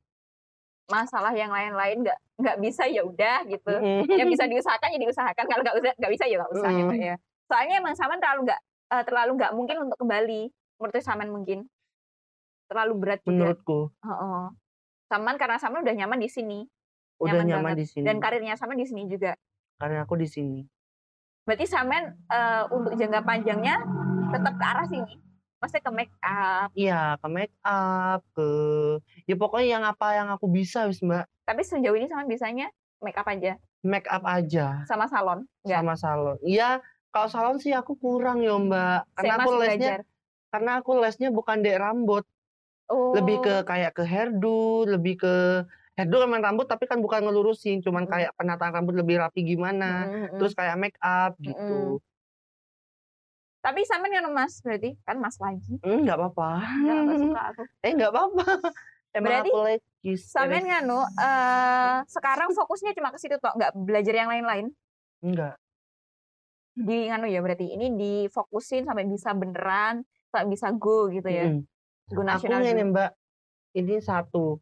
Masalah yang lain-lain nggak nggak bisa ya udah gitu. Mm-mm. yang bisa diusahakan ya diusahakan kalau nggak usah nggak bisa ya nggak usah Mm. gitu ya soalnya emang Saman terlalu nggak eh, terlalu nggak mungkin untuk kembali menurut Saman mungkin terlalu berat juga Menurutku Heeh. Saman karena Saman udah nyaman di sini udah Nyaman nyaman, di sini. dan karirnya Saman di sini juga Karena aku di sini. Berarti Saman eh, untuk jangka panjangnya tetap ke arah sini maksudnya ke make up Iya, ke make up, ke ya pokoknya yang apa yang aku bisa wis Mbak. tapi sejauh ini Saman bisanya make up aja Make up aja sama salon nggak sama salon. Iya, kalau salon sih aku kurang ya Mbak. Karena Saya aku lesnya belajar. karena aku lesnya bukan dek rambut, oh lebih ke kayak ke hairdo, lebih ke hairdo emang rambut tapi kan bukan ngelurusin, cuman Mm. kayak penataan rambut lebih rapi gimana. Mm, mm, mm. Terus kayak make up gitu. tapi Saman kan mas berarti kan mas lagi Hmm, nggak apa-apa. nggak nggak suka aku Eh nggak apa-apa. Emang Berarti aku lagi Samen stres. nganu eh sekarang fokusnya cuma ke situ toh, nggak belajar yang lain-lain. Enggak. Di nganu ya berarti ini difokusin sampai bisa beneran, sampai bisa go gitu ya. Mm. Go Aku nasional. ini dulu. Mbak, ini satu.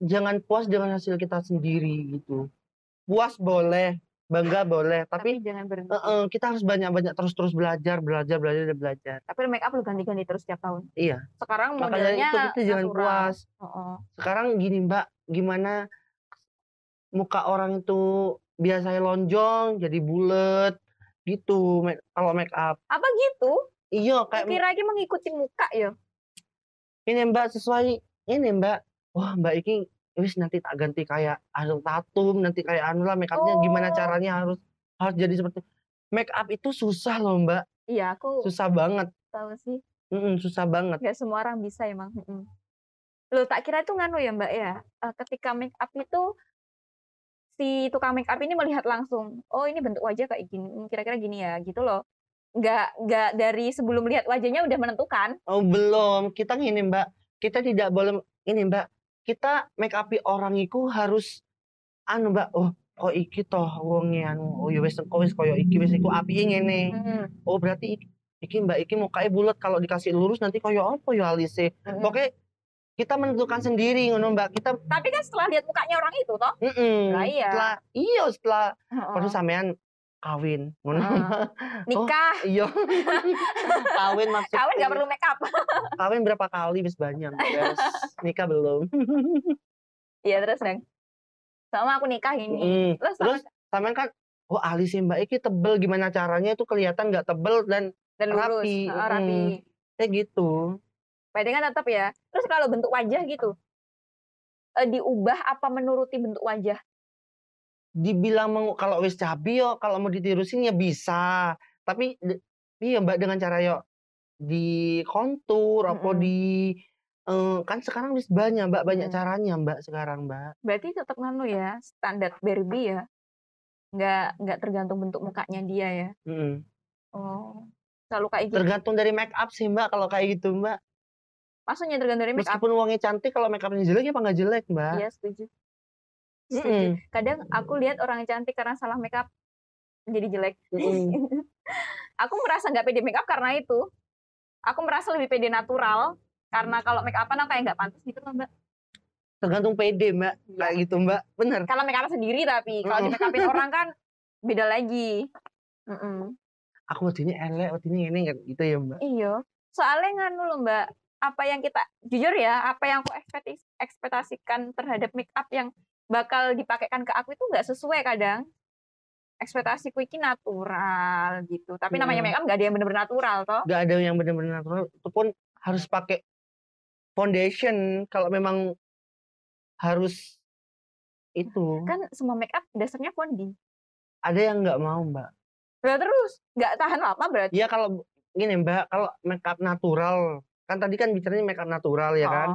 Jangan puas dengan hasil kita sendiri gitu. Puas boleh, bangga boleh, tapi tapi jangan berhenti. eh, eh, kita harus banyak-banyak terus-terus belajar, belajar, belajar, dan belajar. Tapi make up lu ganti-ganti terus setiap tahun. Iya. Sekarang Makanya modelnya itu kita jangan natural. puas. Heeh. Sekarang gini Mbak, gimana muka orang itu biasanya lonjong jadi bulat gitu kalau make up. Apa gitu? Iya kayak Kira lagi mengikuti muka ya. ini Mbak sesuai ini Mbak. Wah Mbak Iki wis nanti tak ganti kayak anu tatum nanti kayak anu lah make upnya gimana Oh. caranya harus harus jadi seperti make up itu susah loh Mbak Iya, aku susah banget tahu sih. Mm-mm, susah banget Gak semua orang bisa emang. Mm-mm. Loh, tak kira itu nganu ya Mbak ya. eh, ketika make up itu si tukang make up ini melihat langsung, oh ini bentuk wajah kayak gini, hmm, kira-kira gini ya, gitu loh. Nggak nggak dari sebelum lihat wajahnya udah menentukan. oh belum kita gini Mbak kita tidak boleh ini Mbak kita make up orang itu harus anu Mbak oh kok iki toh wonge anu oh ya wis kok wis koyo iki wis iku api ngene Mm-mm. oh berarti iki, iki Mbak iki mukanya bulat kalau dikasih lurus nanti koyo apa ya alise Mm-mm. Pokoknya kita menentukan sendiri ngono mbak kita Tapi kan setelah lihat mukanya orang itu toh. mm Lah iya. setelah iya setelah Heeh. perlu sampean kawin ngono Heeh. Nikah. iya kawin maksudnya Kawin nggak perlu make up. kawin berapa kali bis banyak Beres. nikah belum Iya terus Neng. Sama aku nikah ini. Mm. Terus, terus sampean kan oh alis mbak iki tebel gimana caranya itu kelihatan nggak tebel dan dan lurus. rapi. Heeh, rapi. kayak gitu Berarti kan tetap ya. Terus kalau bentuk wajah gitu. eh, diubah apa menuruti bentuk wajah? Dibilang mau kalau wis cabi yo kalau mau ditirusin ya bisa tapi iya mbak dengan cara yo di kontur apa Mm-mm. di eh, kan sekarang wis banyak mbak banyak Mm. caranya mbak sekarang mbak Berarti tetap nganu ya, standar Barbie ya. Nggak nggak tergantung bentuk mukanya dia ya. Mm-mm. Oh. Selalu kayak gitu. tergantung dari make up sih mbak kalau kayak gitu mbak Maksudnya tergantung dari make up. meskipun uangnya cantik kalau make upnya jelek ya apa nggak jelek mbak Iya, setuju. Setuju. Mm-mm. Kadang aku lihat orang cantik karena salah make up jadi jelek. Mm-mm. aku merasa nggak pede make up karena itu. Aku merasa lebih pede natural karena kalau make upan aku kayak nggak pantas gitu loh mbak. tergantung pede mbak kayak gitu mbak bener Kalau make up sendiri tapi kalau di make upin orang kan beda lagi. Mm-mm. aku waktu ini elek waktu ini ini gitu ya mbak Iya. Soalnya nganu loh mbak, apa yang kita jujur ya, apa yang aku ekspektasikan terhadap make up yang bakal dipakaikan ke aku itu nggak sesuai kadang. Ekspektasiku ini natural gitu. Tapi namanya Hmm. make up nggak ada yang bener-bener natural toh. nggak ada yang benar-benar natural itu pun harus pakai foundation kalau memang harus itu Kan semua make up dasarnya founding. ada yang nggak mau mbak Lah terus nggak tahan lama berarti. ya kalau gini mbak kalau makeup natural kan tadi kan bicaranya makeup natural ya kan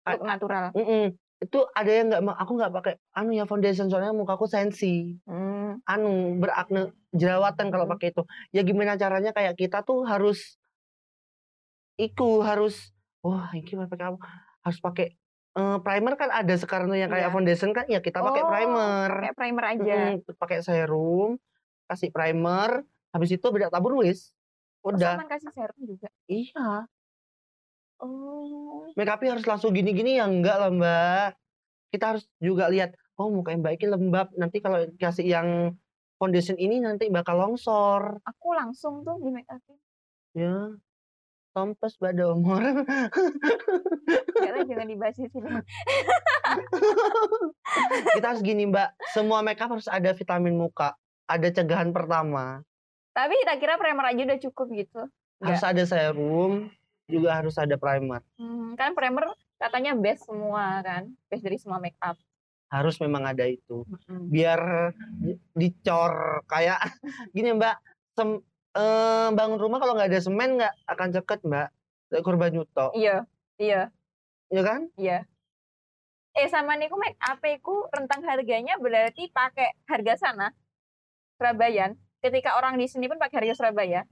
Oh, look natural. Mm-mm. Itu ada yang nggak aku nggak pakai anu ya foundation soalnya mukaku sensi Hmm. anu berakne jerawatan kalau Hmm. pakai itu ya gimana caranya kayak kita tuh harus iku harus wah ini pakai apa harus pakai eh, primer kan ada sekarang tuh yang kayak Iya. foundation kan ya kita pakai Oh, primer Kayak primer aja. Mm-mm, pakai serum kasih primer habis itu bedak tabur wis Oh, udah Salman kasih serum juga. iya Oh. make upnya harus langsung gini-gini ya? Enggak lah mbak. Kita harus juga lihat oh muka mbak ini lembab. Nanti kalau kasih yang foundation ini nanti bakal longsor. Aku langsung tuh di make upin. ya. Tompes mbak domor Enggak lah jangan dibahas di sini. kita harus gini mbak. Semua make up harus ada vitamin muka. Ada cegahan pertama. Tapi tak kira primer aja udah cukup gitu. harus ada serum juga harus ada primer Hmm, kan primer katanya best semua kan, best dari semua make up. harus memang ada itu Hmm. biar di- dicor kayak gini mbak sem, eh, bangun rumah kalau nggak ada semen nggak akan ceket mbak Kayak korban nyuto Iya, iya, ya kan iya. Eh sama niku make up ku rentang harganya berarti pakai harga sana Surabaya. Ketika orang di sini pun pakai harga Surabaya.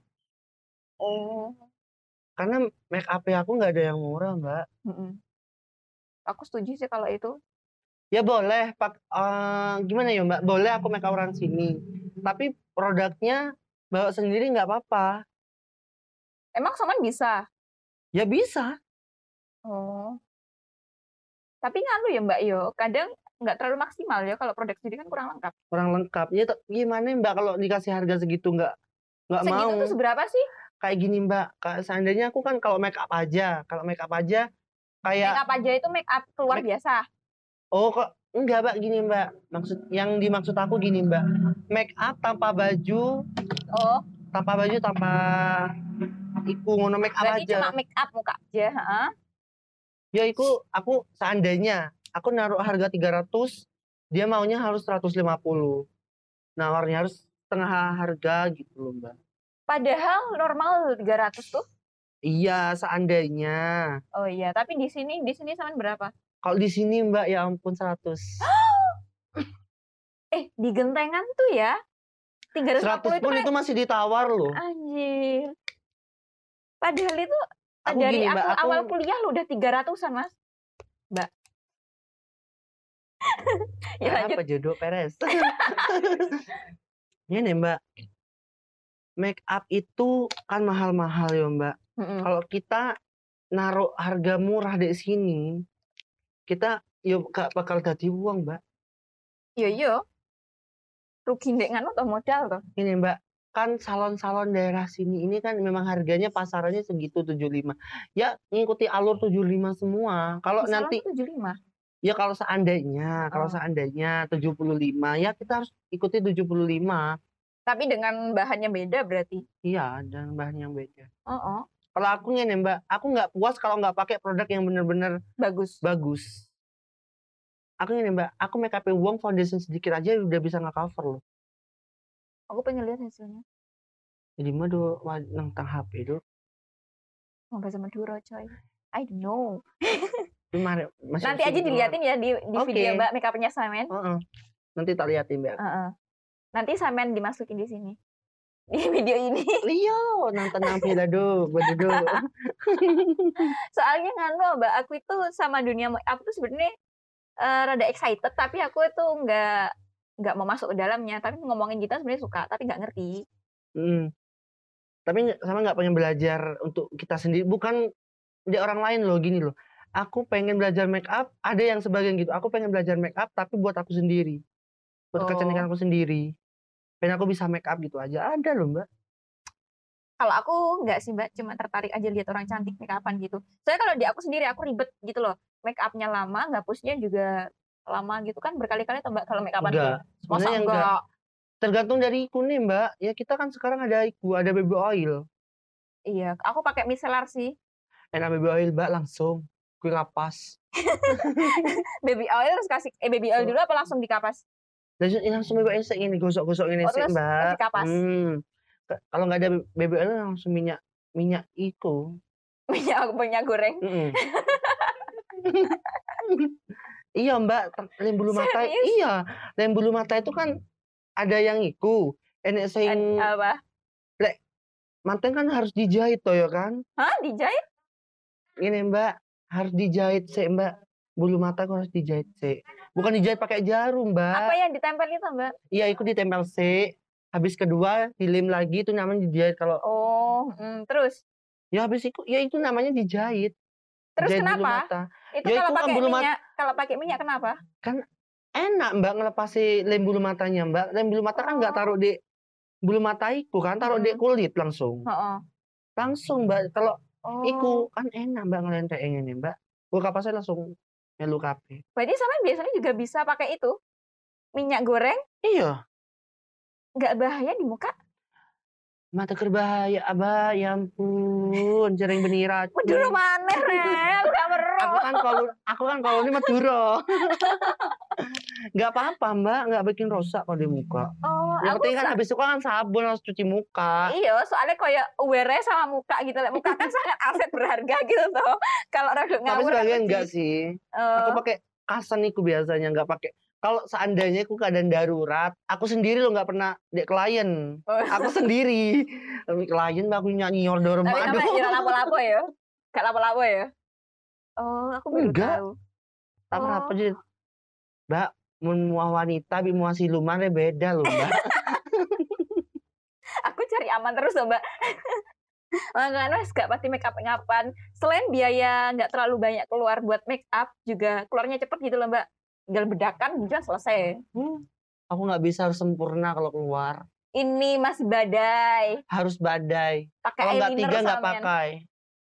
Oh. Karena make up aku nggak ada yang murah mbak mm-mm. Aku setuju sih kalau itu. ya boleh pak eh, gimana ya mbak boleh aku make up orang sini tapi produknya bawa sendiri nggak apa-apa Emang Saman bisa? ya bisa Oh. Tapi nganu ya Mbak Yo, kadang nggak terlalu maksimal ya kalau produk sendiri kan kurang lengkap. kurang lengkap ya gimana mbak kalau dikasih harga segitu nggak nggak Segitu mau tuh seberapa sih? Kayak gini mbak. Seandainya aku kan kalau make up aja kalau make up aja kayak Make up aja itu make up keluar Make- biasa. Oh kok enggak mbak gini mbak. Maksud yang dimaksud aku gini mbak. Make up tanpa baju Oh, tanpa baju tanpa iku ngono make up berarti aja. cuma make up muka aja, heeh. ya iku aku seandainya aku naruh harga 300 dia maunya harus 150 nawarnya harus setengah harga gitu loh mbak Padahal normal 300 tuh. iya seandainya Oh iya, tapi di sini di sini sama berapa? kalau di sini mbak ya ampun 100 Eh, di gentengan tuh ya. 350 100 itu pun kan itu masih ditawar loh anjir. Padahal itu aku dari gini aku, mbak aku awal kuliah lu udah 300-an, Mas. Mbak. ya lanjut. apa jodoh Peres ini mbak make up itu kan mahal-mahal ya mbak Mm-mm. kalau kita naruh harga murah di sini kita yo gak bakal dadi uang, Mbak. Iya iya. Rugi ndek nganu toh modal toh. Ini Mbak, kan salon-salon daerah sini ini kan memang harganya pasarannya segitu 75. Ya ngikuti alur 75 semua. Kalau nanti 75. ya kalau seandainya, kalau Oh. seandainya 75 ya kita harus ikuti 75. Tapi dengan bahannya beda berarti. Iya, dan bahan yang beda. Heeh. Kalau aku ngene Mbak, aku nggak puas kalau nggak pakai produk yang bener-bener Bagus. bagus. Aku ngene Mbak, aku make up uang foundation sedikit aja udah bisa nge-cover loh. Aku pengen lihat hasilnya. Jadi mah do nang tang HP do. Mau bahasa Madura coy. I don't know. Itu mari Nanti aja diliatin ya di, di Oke. video Mbak make upnya Samen. Heeh. Nanti tak liatin Mbak. Heeh. Nanti Samen dimasukin di sini. Di video ini. Liyo, nang tenang pila do, bedudu. Soalnya nganu Mbak, aku itu sama dunia make up tuh sebenarnya eh, rada excited tapi aku itu nggak nggak mau masuk ke dalamnya tapi ngomongin kita sebenarnya suka tapi nggak ngerti Mm. Tapi sama nggak pengen belajar untuk kita sendiri, bukan di orang lain loh gini loh. Aku pengen belajar make up, ada yang sebagian gitu. Aku pengen belajar make up tapi buat aku sendiri. Buat Oh. kecantikan aku sendiri. Pengen aku bisa make up gitu aja. Ada loh, Mbak. kalau aku nggak sih mbak cuma tertarik aja lihat orang cantik make upan gitu soalnya kalau di aku sendiri aku ribet gitu loh make upnya lama ngapusnya juga lama gitu kan berkali-kali tuh mbak kalau make upan Enggak. masa enggak, enggak. Tergantung dari iku nih, Mbak. Ya kita kan sekarang ada iku, ada baby oil. iya aku pakai micellar sih Enak baby oil, Mbak, langsung. Gue kapas. baby oil terus kasih eh baby oil dulu apa langsung dikapas Langsung, langsung oil sih ini, gosok-gosok ini Oh, sih, terus Mbak. Hmm. Kalau nggak ada oil langsung minyak minyak iku. minyak minyak goreng? Iya mbak, lem bulu mata, Serius? iya. Lem bulu mata itu kan ada yang iku, enek sing apa? manten kan harus dijahit toh ya kan? hah? Dijahit? Ini mbak. Harus dijahit sih mbak, bulu mata kok harus dijahit sih, bukan dijahit pakai jarum apa mbak, yang ditempel itu mbak? Iya itu ditempel sih, habis kedua dilem lagi itu namanya dijahit kalau oh mm, terus? Ya habis itu ya itu namanya dijahit, terus jahit bulu kenapa? mata. itu Ya, kalau itu kan pakai bulu mat- minyak kalau pakai minyak kenapa? Enak mbak ngelepasi lem bulu matanya mbak. Lem bulu mata kan nggak Oh. taruh di bulu mata iku kan taruh di Mm. kulit langsung. Heeh. langsung mbak kalau oh. iku kan enak mbak ngelentek ini mbak. Gue kapasnya langsung melu kape Berarti sama biasanya juga bisa pakai itu? Minyak goreng? Iya. Nggak bahaya di muka. Mata berbahaya abah ya ampun jaring benira Dulu mana rel gak meru. aku kan kalau aku kan kalau ini Madura. Nggak apa-apa mbak. Nggak bikin rosak kalau di muka. Oh, yang penting kan habis itu kan sabun harus cuci muka. Iya, soalnya kayak aware sama muka gitu. Lek Muka kan sangat aset berharga gitu tuh. Kalau rada tapi ngawur sebagian aku enggak sih. Eh, aku pakai kasan iku biasanya nggak pakai kalau seandainya aku keadaan darurat aku sendiri lo nggak pernah dek klien oh, aku sendiri Tapi klien aku nyanyi order Tapi aduh kira lapo-lapo ya? Gak lapo-lapo ya? Oh, aku baru Enggak. tahu. tak Oh. apa sih mbak mun muah wanita bi muah siluman deh beda loh mbak Aku cari aman terus loh, Mbak. Makanya wes gak pasti make up ngapan. Selain biaya nggak terlalu banyak keluar buat make up, juga keluarnya cepet gitu loh, Mbak. Tinggal bedakan, udah selesai. Hmm, aku nggak bisa harus sempurna kalau keluar Ini masih badai. harus badai Pakai kalau nggak tiga nggak pakai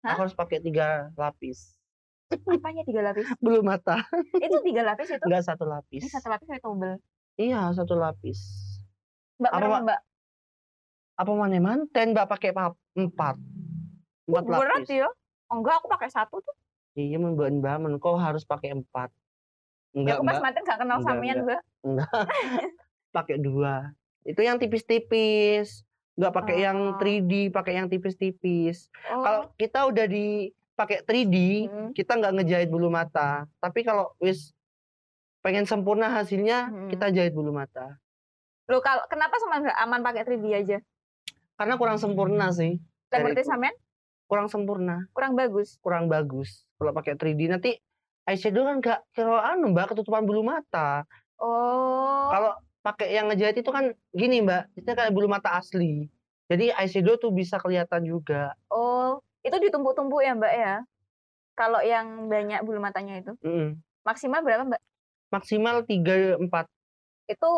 Hah? aku harus pakai tiga lapis Apanya tiga lapis? bulu mata itu tiga lapis itu? nggak satu lapis Ini satu lapis kayak tobel. iya satu lapis Mbak Apa, berapa, Mbak? Apa mana manten mbak pakai pa- empat empat Berat lapis ya? Oh, enggak, aku pakai satu tuh. iya mbak mbak kau harus pakai empat Ya, enggak aku pas mantan gak kenal Enggak, samian, Mbak. enggak pakai dua itu yang tipis-tipis nggak pakai yang Oh. 3D pakai yang tipis-tipis Oh. kalau kita udah di pakai 3D Hmm. kita nggak ngejahit bulu mata tapi kalau wis pengen sempurna hasilnya Hmm. kita jahit bulu mata Loh, kalau kenapa sama aman pakai 3D aja? karena kurang sempurna sih Yang Dari berarti samian kurang sempurna kurang bagus. kurang bagus kalau pakai 3D nanti eyeshadow kan nggak kalau anu mbak ketutupan bulu mata Oh. kalau pakai yang ngejahit itu kan gini mbak itu kayak bulu mata asli jadi eyeshadow tuh bisa kelihatan juga Oh, itu ditumpuk-tumpuk ya, Mbak ya? Kalau yang banyak bulu matanya itu. Mm. Maksimal berapa mbak? Maksimal 3 4. Itu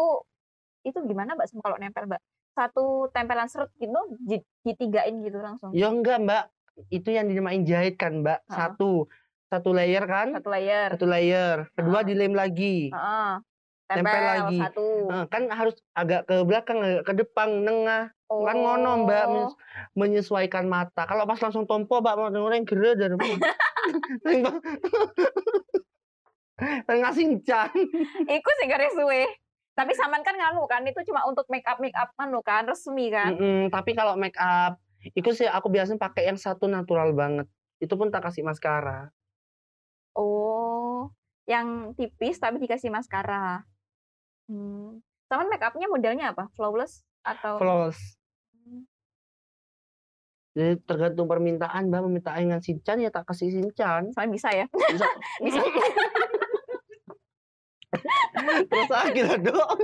itu gimana mbak kalau nempel mbak? Satu tempelan serut gitu di- ditigain gitu langsung. Ya enggak, Mbak. Itu yang dinamain jahit kan, Mbak. Heeh. Satu. Satu layer kan? Satu layer. Satu layer. Kedua Heeh. dilem lagi. Heeh. Tempel Tempel, lagi. satu. Eh, kan harus agak ke belakang, agak ke depan, nengah. Kan ngono, Mbak, Oh. men- menyesuaikan mata. Kalau pas langsung tompo, Mbak, mau orang gere dan Tengah sinchan. Iku sih garis suwe. Tapi saman kan nganu kan itu cuma untuk make up make up anu kan resmi kan. Mm-mm, tapi kalau make up, itu sih aku biasanya pakai yang satu natural banget. Itu pun tak kasih maskara. Oh, yang tipis tapi dikasih maskara. Hmm. Saman make upnya modelnya apa? Flawless atau Flawless. Hmm. Jadi tergantung permintaan, Mbak. Permintaan dengan sinchan ya tak kasih sinchan. Saman bisa ya? Bisa. Bisa. Terus akhirnya dong.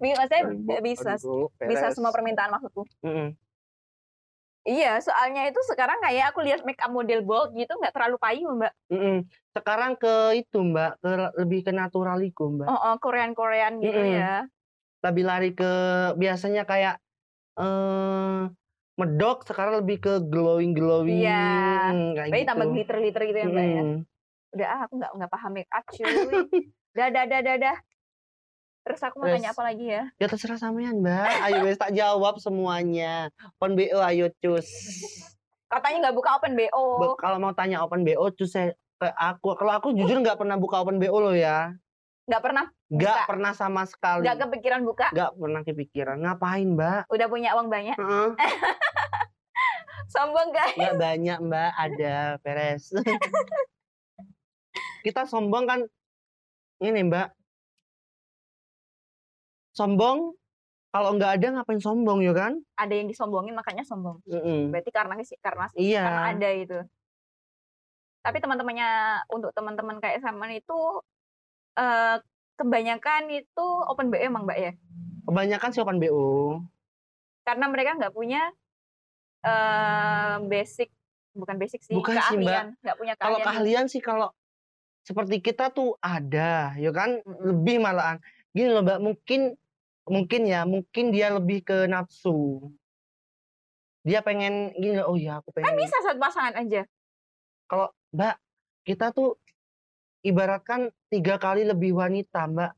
Maksudnya bisa bisa semua permintaan maksudku. Mm-mm. Iya, soalnya itu sekarang kayak aku lihat make up model bold gitu nggak terlalu payu, Mbak. Mm-mm. Sekarang ke itu Mbak, ke lebih ke naturaliku Mbak. Oh, oh Korean-Korean gitu Mm-mm. ya. Lebih lari ke biasanya kayak eh medok, sekarang lebih ke glowing glowing. Iya. kayak Berarti gitu. tambah glitter-glitter gitu ya, Mbak ya. Mm. Udah ah, aku nggak nggak paham make up cuy. dah, dah, dah, dah, dah. Terus aku mau Wes. tanya apa lagi ya? Ya terserah sampean Mbak. Ayo wes tak jawab semuanya. Open BO ayo cus. Katanya nggak buka open BO. Be- Kalau mau tanya open BO cus saya ke aku. Kalau aku jujur nggak pernah buka open BO loh ya. Nggak pernah, Nggak pernah sama sekali. nggak kepikiran buka. Nggak pernah kepikiran. Ngapain Mbak? Udah punya uang banyak. Heeh. Sombong guys. Nggak banyak mbak, ada beres. Kita sombong kan, ini mbak. Sombong, kalau nggak ada ngapain sombong ya kan? Ada yang disombongin makanya sombong. Mm-mm. Berarti karena karena karena Iya, ada itu. Tapi teman-temannya untuk teman-teman kayak Saman itu eh kebanyakan itu open BO emang Mbak ya. kebanyakan sih open BO. Karena mereka nggak punya eh basic bukan basic sih, Bukan keahlian, nggak punya Kalau keahlian. sih kalau seperti kita tuh ada, ya kan? Lebih malahan. Gini loh mbak, mungkin mungkin ya, mungkin dia lebih ke nafsu. Dia pengen gini oh ya aku Kan pengen. bisa satu pasangan aja. kalau Mbak kita tuh ibaratkan tiga kali lebih wanita Mbak.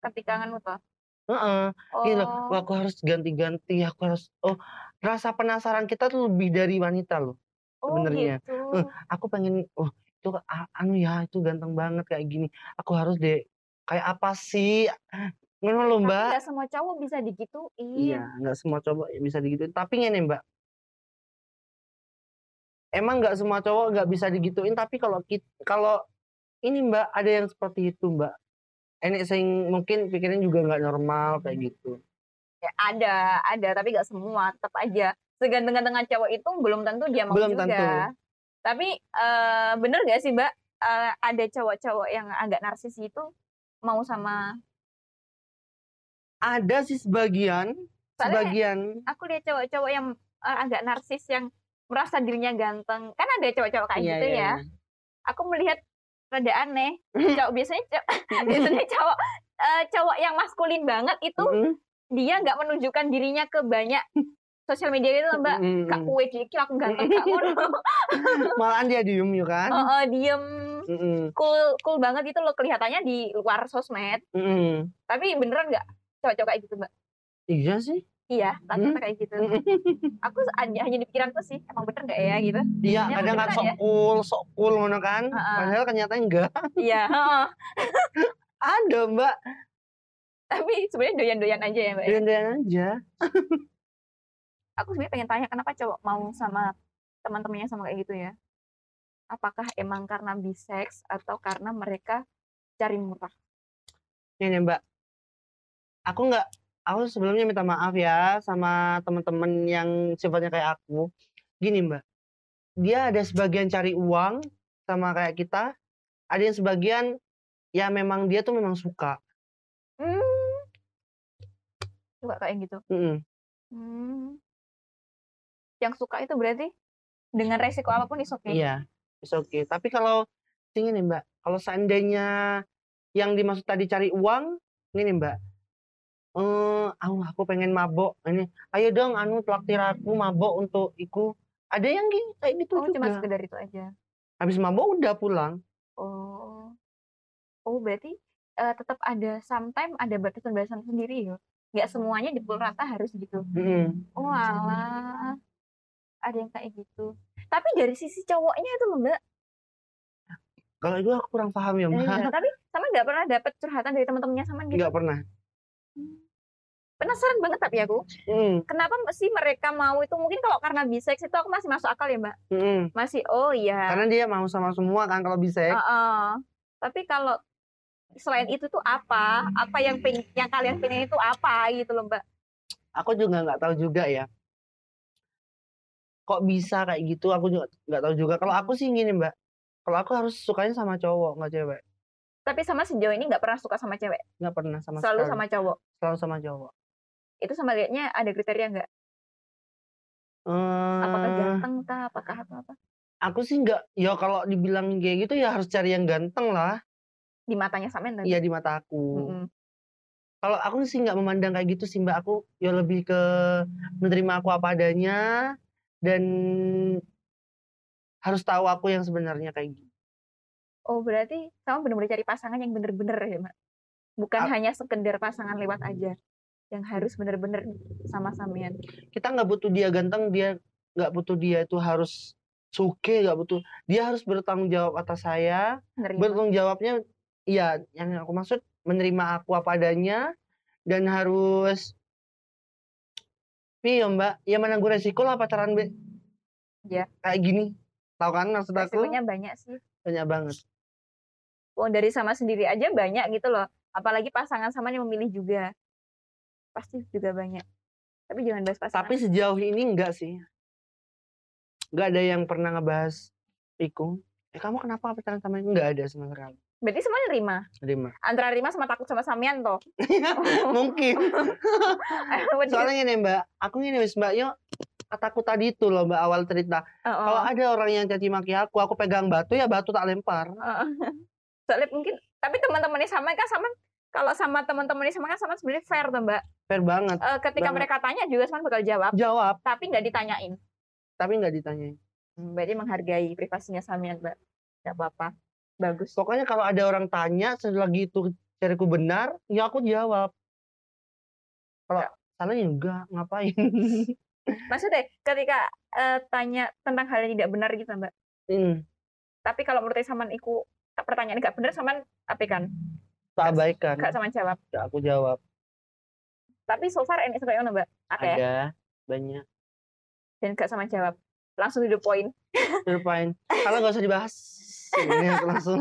Ketika nganu toh. Heeh, Oh, gini loh, wah, aku harus ganti-ganti, aku harus oh rasa penasaran kita tuh lebih dari wanita loh. oh sebenarnya. gitu. Eh, Aku pengen, oh itu anu ya itu ganteng banget kayak gini. Aku harus deh kayak apa sih? Ngono loh Mbak. nggak semua cowok bisa digituin. Iya, nggak semua cowok bisa digituin. Tapi ngene Mbak. Emang nggak semua cowok nggak bisa digituin. Tapi kalau kalau ini Mbak ada yang seperti itu Mbak. Enek sing mungkin pikirnya juga nggak normal kayak gitu. Ya, ada, ada, tapi nggak semua. Tetap aja. Seganteng-ganteng cowok itu belum tentu dia mau Belum juga. tentu. Tapi eh, bener gak sih, Mbak? Eh, ada cowok-cowok yang agak narsis itu mau sama Ada sih sebagian, Soalnya sebagian. aku lihat cowok-cowok yang eh, agak narsis yang merasa dirinya ganteng. Kan ada cowok-cowok kayak Iya, gitu iya, ya. iya. Aku melihat rada aneh. Cowok biasanya cowok, biasanya cowok eh, cowok yang maskulin banget itu Mm-mm, dia nggak menunjukkan dirinya ke banyak sosial media itu Mbak. mm-mm, Kak mm. kue dikit aku ganteng kak. Malahan dia diem ya kan? Heeh, diem Mm-mm, cool cool banget gitu loh kelihatannya di luar sosmed. mm-mm. Tapi beneran nggak cowok-cowok kayak gitu Mbak? Iya sih. Iya, Hmm. rata-rata kayak gitu. Aku hanya, hanya di pikiranku sih, emang bener nggak ya gitu? Iya, Ya, kadang kan sok ya. cool, sok cool ngono kan. Heeh. Padahal kenyataannya enggak. Iya, heeh. Ada, Mbak. tapi sebenarnya doyan-doyan aja ya Mbak. ya? Doyan-doyan aja. Aku sebenarnya pengen tanya kenapa cowok mau sama teman-temannya sama kayak gitu ya? Apakah emang karena bisex atau karena mereka cari murah? Ini Mbak. Aku nggak, aku sebelumnya minta maaf ya sama teman-teman yang sifatnya kayak aku. Gini Mbak, dia ada sebagian cari uang sama kayak kita, ada yang sebagian ya memang dia tuh memang suka. Hmm. Suka kayak gitu. Mm-mm. Hmm. Yang suka itu berarti dengan resiko apa pun is okay. Iya, it's okay. Tapi kalau ini Mbak, kalau seandainya yang dimaksud tadi cari uang, gini Mbak. Eh, "Au aku pengen mabok ini, ayo dong anu traktir aku mabok untuk iku." Ada yang kayak gitu Oh, cuma juga. sekedar itu aja. Habis mabok udah pulang. Oh. Oh, berarti, eee, tetap ada sometime ada batasan-batasan sendiri ya? Nggak semuanya dipukul rata harus gitu? Mhm. Oalah. Ada yang kayak gitu. Tapi dari sisi cowoknya itu loh, Mbak. Kalau itu aku kurang paham ya, Iya, Mbak. tapi Saman nggak pernah dapet curhatan dari teman-temannya Saman gitu? Nggak pernah. Mmm. Penasaran banget tapi aku. Mhm. Kenapa sih mereka mau itu? Mungkin kalau karena bisex itu aku masih masuk akal ya, Mbak. Mhm. Masih, oh iya. Karena dia mau sama semua kan kalau bisex. Heeh. Tapi kalau selain itu tuh apa? Apa yang peng yang kalian pengen itu apa gitu loh, Mbak? Aku juga nggak tahu juga ya. Kok bisa kayak gitu aku juga nggak tahu juga. Kalau aku sih gini, Mbak, kalau aku harus sukanya sama cowok, nggak cewek. Tapi sama sejauh ini nggak pernah suka sama cewek? Nggak pernah sama Selalu sekali. sama cowok? Selalu sama cowok. Itu sama liatnya ada kriteria nggak? Apakah Eee ganteng kah? Apakah apa-apa? Aku sih nggak ya kalau dibilang kayak gitu ya harus cari yang ganteng lah. Di matanya Samen tadi? Iya, di mata aku. Mhm. Kalau aku sih nggak memandang kayak gitu sih, Mbak. Aku ya lebih ke menerima aku apa adanya dan harus tahu aku yang sebenarnya kayak gini. Oh, berarti kamu bener-bener cari pasangan yang bener-bener ya, Mbak? Bukan A hanya sekedar pasangan lewat aja, yang harus bener-bener sama sampean? Kita nggak butuh dia ganteng, dia nggak butuh dia itu harus sugih, nggak butuh. Dia harus bertanggung jawab atas saya. Nerima. Bertanggung jawabnya iya, yang aku maksud menerima aku apa adanya dan harus piye ya, Mbak, ya menanggung resiko lah pacaran be Iya. kayak gini. Tahu kan maksud aku? Resikonya banyak sih. Banyak banget. Oh, dari sama sendiri aja banyak gitu loh. Apalagi pasangan Saman yang memilih juga. Pasti juga banyak. Tapi jangan bahas pasangan. Tapi sejauh ini enggak sih. Nggak ada yang pernah ngebahas iku, "Eh, kamu kenapa pacaran sama ini?" Nggak ada sama sekali. Berarti semuanya nerima? Nerima. Antara nerima sama takut sama sampean toh? Mungkin. Bener. Soalnya gini, Mbak, aku gini wis, Mbak, yo kataku tadi itu loh, Mbak, awal cerita. Kalau Heeh. ada orang yang caci maki aku, aku pegang batu, ya batu tak lempar. Heeh. Soalnya mungkin tapi teman-temannya sama kan sama kalau sama teman-temannya sama kan sama sebenarnya fair tuh, Mbak. Fair banget. Eee, ketika Banget. mereka tanya juga Saman bakal jawab, Jawab, tapi nggak ditanyain. tapi nggak ditanyain. Mmm, berarti menghargai privasinya sampean, Mbak. Nggak apa-apa. Bagus. Pokoknya kalau ada orang tanya selagi itu cariku benar, ya aku jawab. Kalau salah ya enggak, ngapain. Maksudnya ketika, eee, tanya tentang hal yang tidak benar gitu, Mbak. Mhm. Tapi kalau menurut Saman iku pertanyaan nggak bener Saman apekan? Tak abaikan. Nggak Saman jawab? Nggak aku jawab. Tapi so far koyo ngono, Mbak? Akeh? Ada, banyak. Dan nggak Saman jawab? Langsung to the point? Dilupain. Kalau nggak usah dibahas. Ini langsung.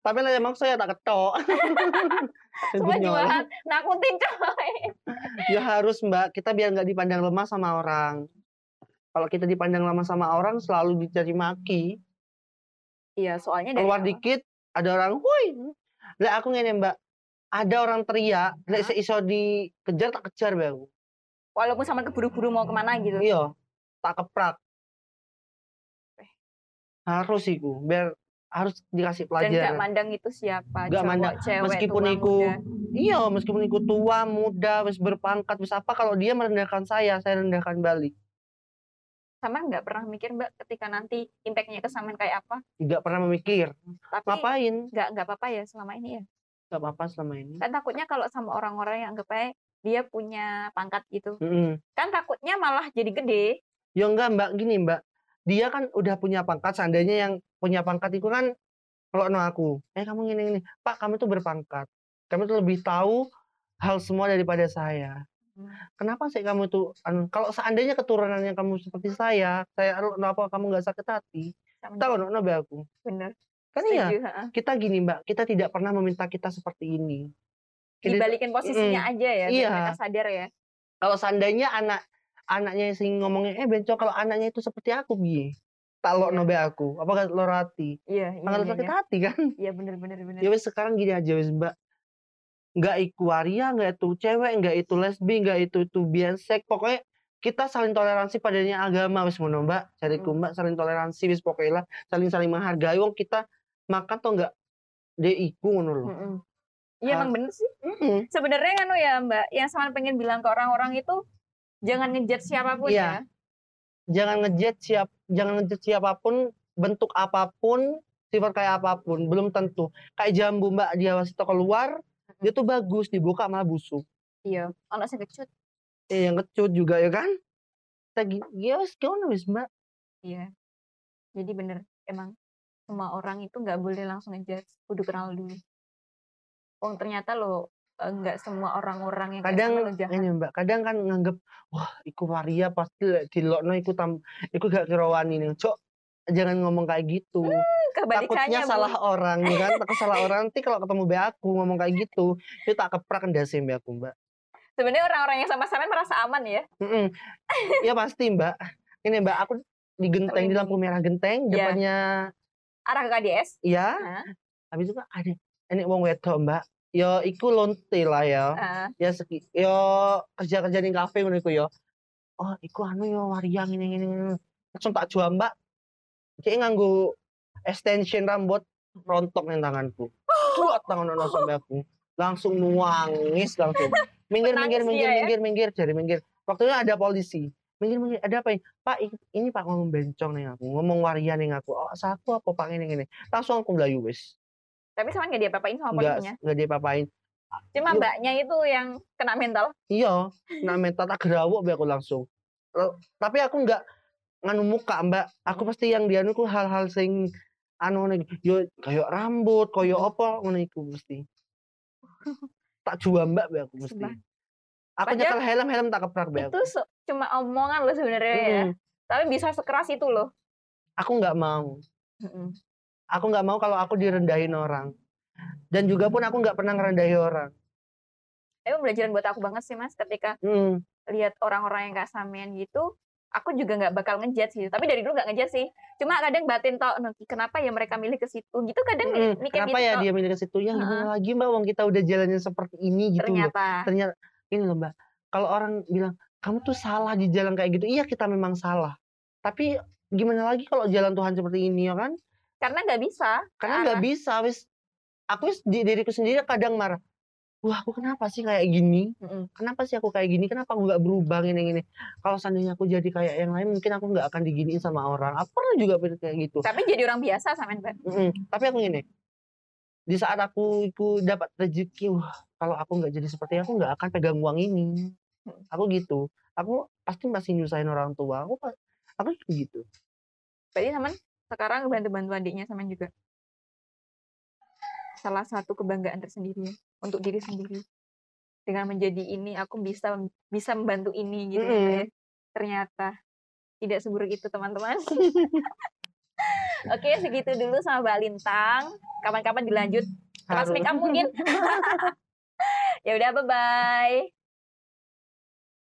Tapi lah emang saya tak ketok. Nyolong. jualan nakutin coy. Ya harus Mbak, kita biar nggak dipandang lemah sama orang. Kalau kita dipandang lemah sama orang selalu dicaci maki. Iya, soalnya dari Keluar awal dikit ada orang, "Woi." Lah aku ngene Mbak, ada orang teriak, lek Heeh. seiso dikejar tak kejar aku. walaupun Saman keburu-buru mau ke mana gitu? Iya, tak keprak. Eh. Harus iku, biar harus dikasih Dan nggak pelajaran. mandang itu siapa, Nggak cowok, mandang, cewek, meskipun tua, iku muda. iya, meskipun iku tua, muda, wis berpangkat, wis apa, kalau dia merendahkan saya, saya rendahkan balik. Saman nggak pernah mikir, Mbak, ketika nanti impact-nya ke Saman kayak apa? Tidak pernah memikir, Tapi ngapain? nggak nggak apa-apa ya selama ini ya? Nggak apa-apa selama ini. Kan takutnya kalau sama orang-orang yang anggap aja dia punya pangkat gitu. Mhm. Kan takutnya malah jadi gede. Ya enggak Mbak, gini Mbak, dia kan udah punya pangkat, seandainya yang punya pangkat itu kan kalau no aku, "Eh kamu gini gini." "Pak, kamu tuh berpangkat. Kamu tuh lebih tahu hal semua daripada saya. Mmm. Kenapa sih kamu tuh anu, kalau seandainya keturunannya kamu seperti saya, saya anu apa kamu nggak sakit hati?" Tahu no Mbak aku. Bener. Kan iya, kita gini Mbak, kita tidak pernah meminta kita seperti ini. Dibalikin posisinya mhm, aja ya, iya. mereka sadar ya. Kalau seandainya anak anaknya sing ngomongnya, "Eh bencong kalau anaknya itu seperti aku piye?" Tak Iya. lokno be aku, apa gak loro hati? Iya Bakal iya sakit iya. hati kan? Iya, bener bener bener. Ya wis sekarang gini aja wis Mbak, nggak iku waria, nggak itu cewek, nggak itu lesbi, nggak itu itu biasek, pokoknya kita saling toleransi padanya agama wis ngono mbak cariku Hmm. mbak saling toleransi wis pokoknya lah saling saling menghargai wong kita makan tuh enggak dia iku ngono loh. Iya Ah. emang bener sih. Mm-mm. Sebenarnya kan ya Mbak, yang sama pengen bilang ke orang-orang itu jangan ngejudge siapa pun Iya. ya. jangan ngejudge siap jangan ngejudge siapa pun bentuk apa pun sifat kayak apa pun belum tentu kayak jambu mbak dia wasito keluar dia tuh bagus dibuka malah busuk Iya. Ono sing kecut. eh yang kecut juga ya kan Tagi, ya wis wis mbak Iya. Jadi bener emang semua orang itu nggak boleh langsung ngejudge, kudu kenal dulu. Oh ternyata lo nggak semua orang-orang yang kadang sama jahat. ini mbak kadang kan nganggep wah iku waria pasti lek dilokno iku tam iku gak kira wani nih cok jangan ngomong kayak gitu Kebalikannya takutnya Bu. salah orang ya kan takut salah orang nanti kalau ketemu be aku ngomong kayak gitu itu tak keprak ndase be aku mbak Sebenarnya orang-orang yang sama-sama merasa aman ya. Mm-mm. ya pasti mbak ini mbak aku di genteng di lampu merah genteng Iya. depannya Arah ke KDS. iya Hah? habis itu ada ini wong wedok mbak yo iku lonte lah ya. Ah, ya seki yo kerja kerja di kafe ngono iku yo. Oh iku anu yo wariang ini ini langsung tak jual mbak. Kayak nganggo extension rambut rontok nih tanganku. Buat tangan ono sampai aku. Langsung nuangis langsung. Minggir minggir Menangis minggir ya? minggir minggir jadi minggir. Waktunya ada polisi. Minggir minggir ada apa ini? Pak ini pak ngomong bencong nih aku ngomong warian nih aku. Oh saku apa pak ini ini langsung aku melayu wis tapi sama nggak dia papain sama polisinya. nggak dia papain Cuma Yuk. mbaknya itu yang kena mental. Iya, nah mental tak gerawuk be aku langsung. Tapi aku nggak nganu muka, Mbak. Aku pasti yang dianu ku hal-hal sing anu iki. yo kayak rambut, koyo apa ngono iku mesti. Tak jual Mbak be aku mesti. Aku Padahal nyekel helm helm tak keprak be Itu aku. se- cuma omongan loh sebenarnya ya. Mm-mm. Tapi bisa sekeras itu loh. Aku nggak mau. Mm-mm. Aku nggak mau kalau aku direndahin orang. Dan juga pun aku nggak pernah ngerendahi orang. Itu pembelajaran buat aku banget sih mas. Ketika Hmm. lihat orang-orang yang kayak samean gitu, aku juga nggak bakal ngejudge gitu. Tapi dari dulu nggak ngejudge sih. Cuma kadang batin tau, "Nuh, kenapa ya mereka milih ke situ? Gitu kadang Mm-mm. mikir Kenapa gitu ya dia milih ke situ? Ya gimana lagi Mbak, wong kita udah jalannya seperti ini gitu loh. Ternyata. ternyata ini loh mbak kalau orang bilang kamu tuh salah di jalan kayak gitu iya kita memang salah tapi gimana lagi kalau jalan Tuhan seperti ini ya kan Karena nggak bisa. karena nggak bisa wis. Aku wis di diriku sendiri kadang marah wah aku kenapa sih kayak gini? Mm-mm. kenapa sih aku kayak gini? Kenapa aku nggak berubah gini gini? Kalau seandainya aku jadi kayak yang lain mungkin aku nggak akan diginiin sama orang. Aku pernah juga pikir kayak gitu. Tapi jadi orang biasa sama mbak. Mm-mm. tapi aku gini di saat aku aku dapat rezeki wah kalau aku nggak jadi seperti aku nggak akan pegang uang ini. Aku gitu. Aku pasti masih nyusahin orang tua. Aku aku gitu. Berarti teman sekarang bantu-bantu adiknya sama juga. Salah satu kebanggaan tersendiri ya, untuk diri sendiri. Dengan menjadi ini aku bisa bisa membantu ini gitu Mm-mm. ya. Ternyata tidak seburuk itu teman-teman. Oke, segitu dulu sama Mbak Lintang. Kapan-kapan dilanjut kelas make up mungkin. ya udah bye bye.